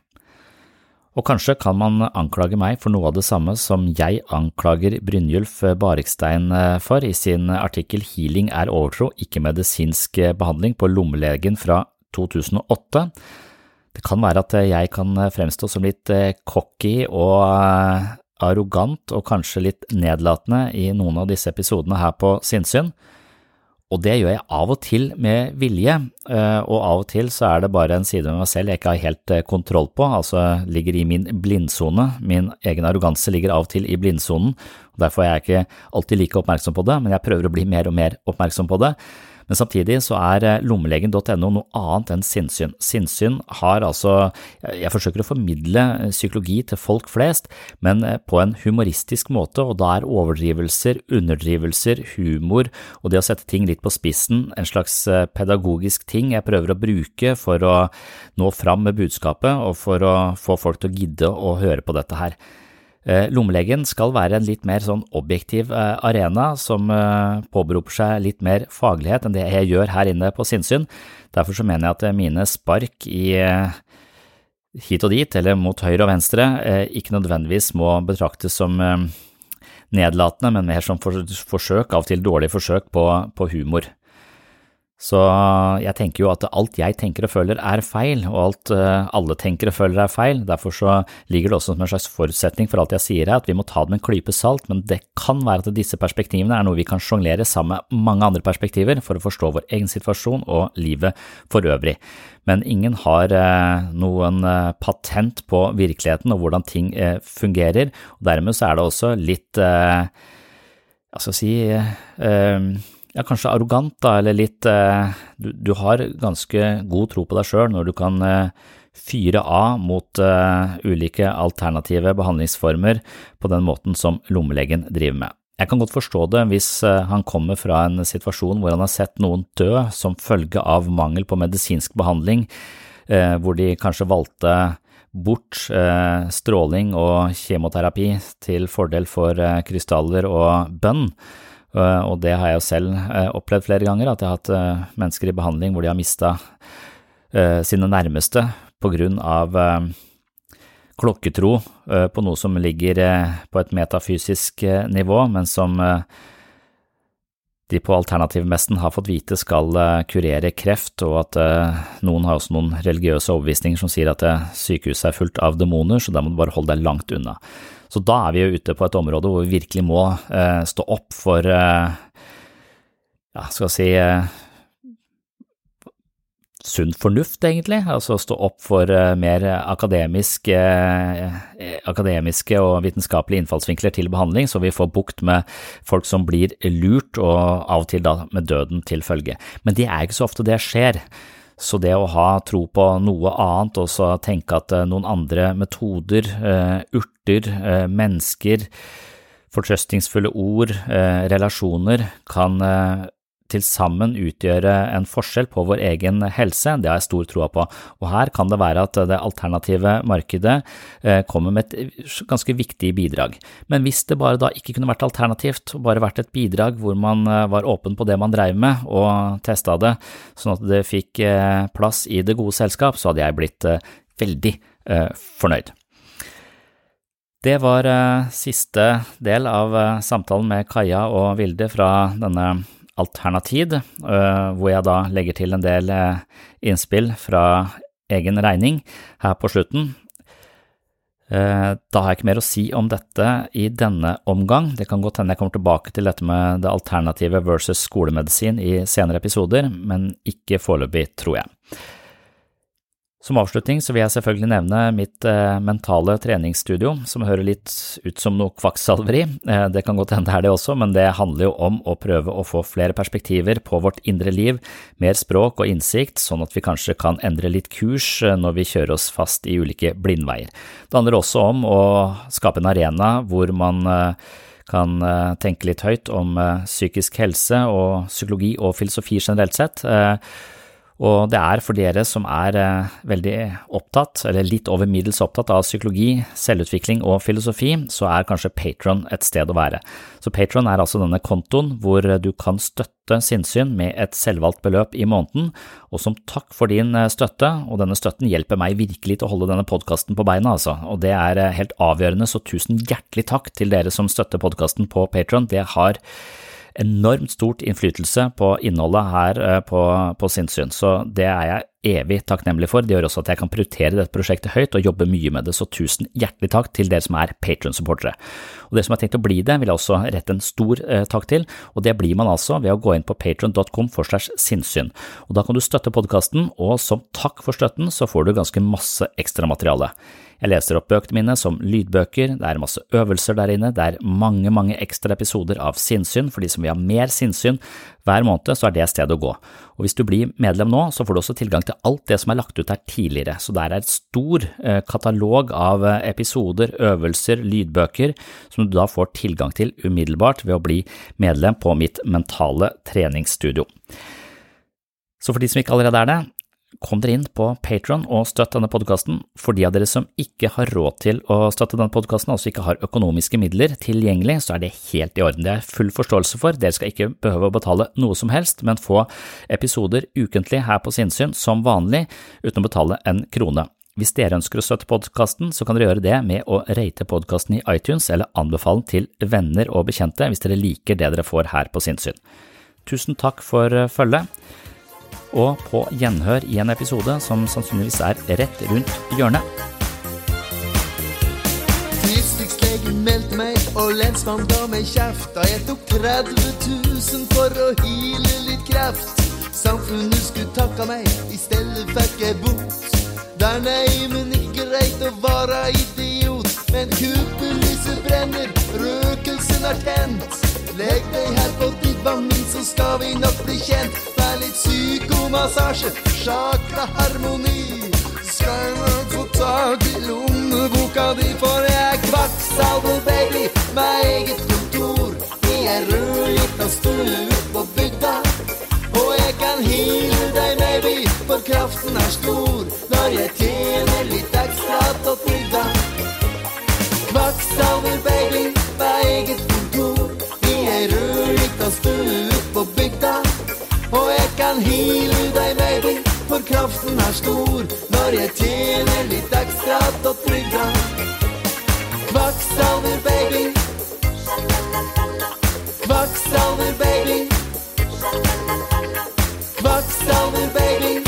Og kanskje kan man anklage meg for noe av det samme som jeg anklager Brynjulf Barikstein eh, for i sin artikkel Healing er overtro, ikke medisinsk behandling på Lommelegen fra 2008. Det kan være at jeg kan fremstå som litt eh, cocky og eh, arrogant og kanskje litt nedlatende i noen av disse episodene her på Sinnsyn. Og det gjør jeg av og til med vilje, eh, og av og til så er det bare en side med meg selv jeg ikke har helt eh, kontroll på, altså ligger i min blindsone. Min egen arroganse ligger av og til i blindsonen, derfor er jeg ikke alltid like oppmerksom på det, men jeg prøver å bli mer og mer oppmerksom på det. Men samtidig så er eh, lommelegen.no noe annet enn sinnssyn. Sinnssyn har altså, jeg forsøker å formidle eh, psykologi til folk flest, men eh, på en humoristisk måte, og da er overdrivelser, underdrivelser, humor og det å sette ting litt på spissen en slags pedagogisk ting jeg prøver å bruke for å nå fram med budskapet og for å få folk til å gidde å høre på dette her. Eh, lommelegen skal være en litt mer sånn objektiv eh, arena som eh, påberoper seg litt mer faglighet enn det jeg gjør her inne på sinnssyn. Derfor så mener jeg at mine spark i hit og dit, eller mot høyre og venstre, ikke nødvendigvis må betraktes som nedlatende, men mer som forsøk, av og til dårlige forsøk på, på humor. Så jeg tenker jo at alt jeg tenker og føler er feil, og alt uh, alle tenker og føler er feil. Derfor så ligger det også som en slags forutsetning for alt jeg sier her, at vi må ta det med en klype salt, men det kan være at disse perspektivene er noe vi kan sjonglere sammen med mange andre perspektiver for å forstå vår egen situasjon og livet for øvrig. Men ingen har uh, noen uh, patent på virkeligheten og hvordan ting fungerer, og dermed så er det også litt, hva skal jeg si, ja, kanskje arrogant, da, eller litt eh, du, du, har ganske god tro på deg sjøl når du kan eh, fyre av mot eh, ulike alternative behandlingsformer på den måten som lommelegen driver med. Jeg kan godt forstå det hvis han kommer fra en situasjon hvor han har sett noen dø som følge av mangel på medisinsk behandling, eh, hvor de kanskje valgte bort stråling og kjemoterapi til fordel for krystaller og bønn. Eh, og det har jeg jo selv eh, opplevd flere ganger, at jeg har hatt eh, mennesker i behandling hvor de har mista sine nærmeste på grunn av klokketro på noe som ligger på et metafysisk nivå, men som de på alternativmessen har fått vite skal kurere kreft, og at noen har også noen religiøse overbevisninger som sier at sykehuset er fullt av demoner, så da må du bare holde deg langt unna. Så da er vi jo ute på et område hvor vi virkelig må eh, stå opp for eh, ja, skal si eh, sunn fornuft, egentlig. Altså stå opp for eh, mer akademisk, eh, akademiske og vitenskapelige innfallsvinkler til behandling, så vi får bukt med folk som blir lurt, og av og til da med døden til følge. Men det er ikke så ofte det skjer. Så det å ha tro på noe annet, og så tenke at eh, noen andre metoder, urt, eh, mennesker, fortrøstningsfulle ord, eh, relasjoner kan eh, til sammen utgjøre en forskjell på vår egen helse, det har jeg stor tro på. Og her kan det være at det alternative markedet kommer med et ganske viktig bidrag. Men hvis det bare da ikke kunne vært alternativt, bare vært et bidrag hvor man var åpen på det man dreiv med og testa det, sånn at det fikk plass i det gode selskap, så hadde jeg blitt veldig fornøyd. Det var siste del av samtalen med Kaja og Vilde fra denne Alternatid, hvor jeg da legger til en del innspill fra egen regning her på slutten. Da har jeg ikke mer å si om dette i denne omgang. Det kan godt hende jeg kommer tilbake til dette med det alternative versus skolemedisin i senere episoder, men ikke foreløpig, tror jeg. Som avslutning så vil jeg selvfølgelig nevne mitt eh, mentale treningsstudio, som hører litt ut som noe kvakksalveri. Eh, det kan godt hende det er det også, men det handler jo om å prøve å få flere perspektiver på vårt indre liv, mer språk og innsikt, sånn at vi kanskje kan endre litt kurs eh, når vi kjører oss fast i ulike blindveier. Det handler også om å skape en arena hvor man kan tenke litt høyt om psykisk helse og psykologi og filosofi generelt sett. Og det er for dere som er eh, veldig opptatt, eller litt over middels opptatt av psykologi, selvutvikling og filosofi, så er kanskje Patron et sted å være. Så Patron er altså denne kontoen hvor du kan støtte sinnssyn med et selvvalgt beløp i måneden, og som takk for din eh, støtte, og denne støtten hjelper meg virkelig til å holde denne podkasten på beina, altså, og det er eh, helt avgjørende, så tusen hjertelig takk til dere som støtter podkasten på Patron. Det har enormt stort innflytelse på innholdet her eh, på, på sinnssyn, så det er jeg evig takknemlig for. Det gjør også at jeg kan prioritere dette prosjektet høyt og jobbe mye med det, så tusen hjertelig takk til dere som er Patron-supportere. Og dere som har tenkt å bli det, vil jeg også rette en stor eh, takk til, og det blir man altså ved å gå inn på patron.com for slags sinnssyn. Og da kan du støtte podkasten, og som takk for støtten så får du ganske masse ekstramateriale. Jeg leser opp bøkene mine som lydbøker, det er masse øvelser der inne, det er mange, mange ekstra episoder av sinnssyn for de som vil ha mer sinnssyn hver måned, så er det stedet å gå. Og hvis du blir medlem nå, så får du også tilgang til alt det som er lagt ut her tidligere, så der er et stor eh, katalog av eh, episoder, øvelser, lydbøker som du da får tilgang til umiddelbart ved å bli medlem på mitt mentale treningsstudio. Så for de som ikke allerede er det, kom dere inn på Patron og støtt denne podkasten. For de av dere som ikke har råd til å støtte denne podkasten, altså ikke har økonomiske midler tilgjengelig, så er det helt i orden. Det er full forståelse for. Dere skal ikke behøve å betale noe som helst, men få episoder ukentlig her på Sinnsyn som vanlig, uten å betale en krone. Hvis dere ønsker å støtte podkasten, så kan dere gjøre det med å rate podkasten i iTunes eller anbefale den til venner og bekjente hvis dere liker det dere får her på Sinnsyn. Tusen takk for følget og på gjenhør i en episode som sannsynligvis er rett rundt hjørnet. Distriktslegen meg, og lensmann ga meg kjeft da jeg tok 30 000 for å hile litt kreft. Samfunnet skulle takka meg, i stedet fikk jeg bot. Det er nei, men ikke greit å være idiot. Men kuppelyset brenner, røkelsen er tent. Legg deg her på divanen, så skal vi nok bli kjent. Det er litt psykomassasje, chakra-harmoni. Skal jeg nok få tak i lommeboka di, for jeg er kvakksalver, baby, med eget kontor. I ei rødlita stue ut på bygda. Og jeg kan heale deg, maybe, for kraften er stor. Når jeg tjener litt ekstra på trygda. Kvakksalver, baby, med eget. I ei rødlita stue ut på bygda. Og jeg kan hile deg, baby, for kraften er stor. Når jeg tjener litt ekstra på trygda. Kvakksalver, baby. Kvakksalver, baby. Kvakksalver, baby.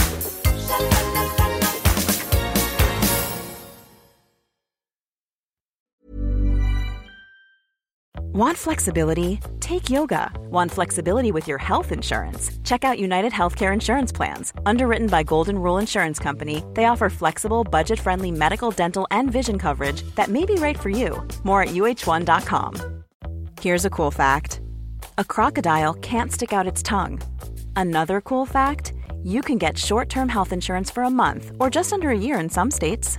Want flexibility? Take yoga. Want flexibility with your health insurance? Check out United Healthcare Insurance Plans. Underwritten by Golden Rule Insurance Company, they offer flexible, budget friendly medical, dental, and vision coverage that may be right for you. More at uh1.com. Here's a cool fact a crocodile can't stick out its tongue. Another cool fact you can get short term health insurance for a month or just under a year in some states.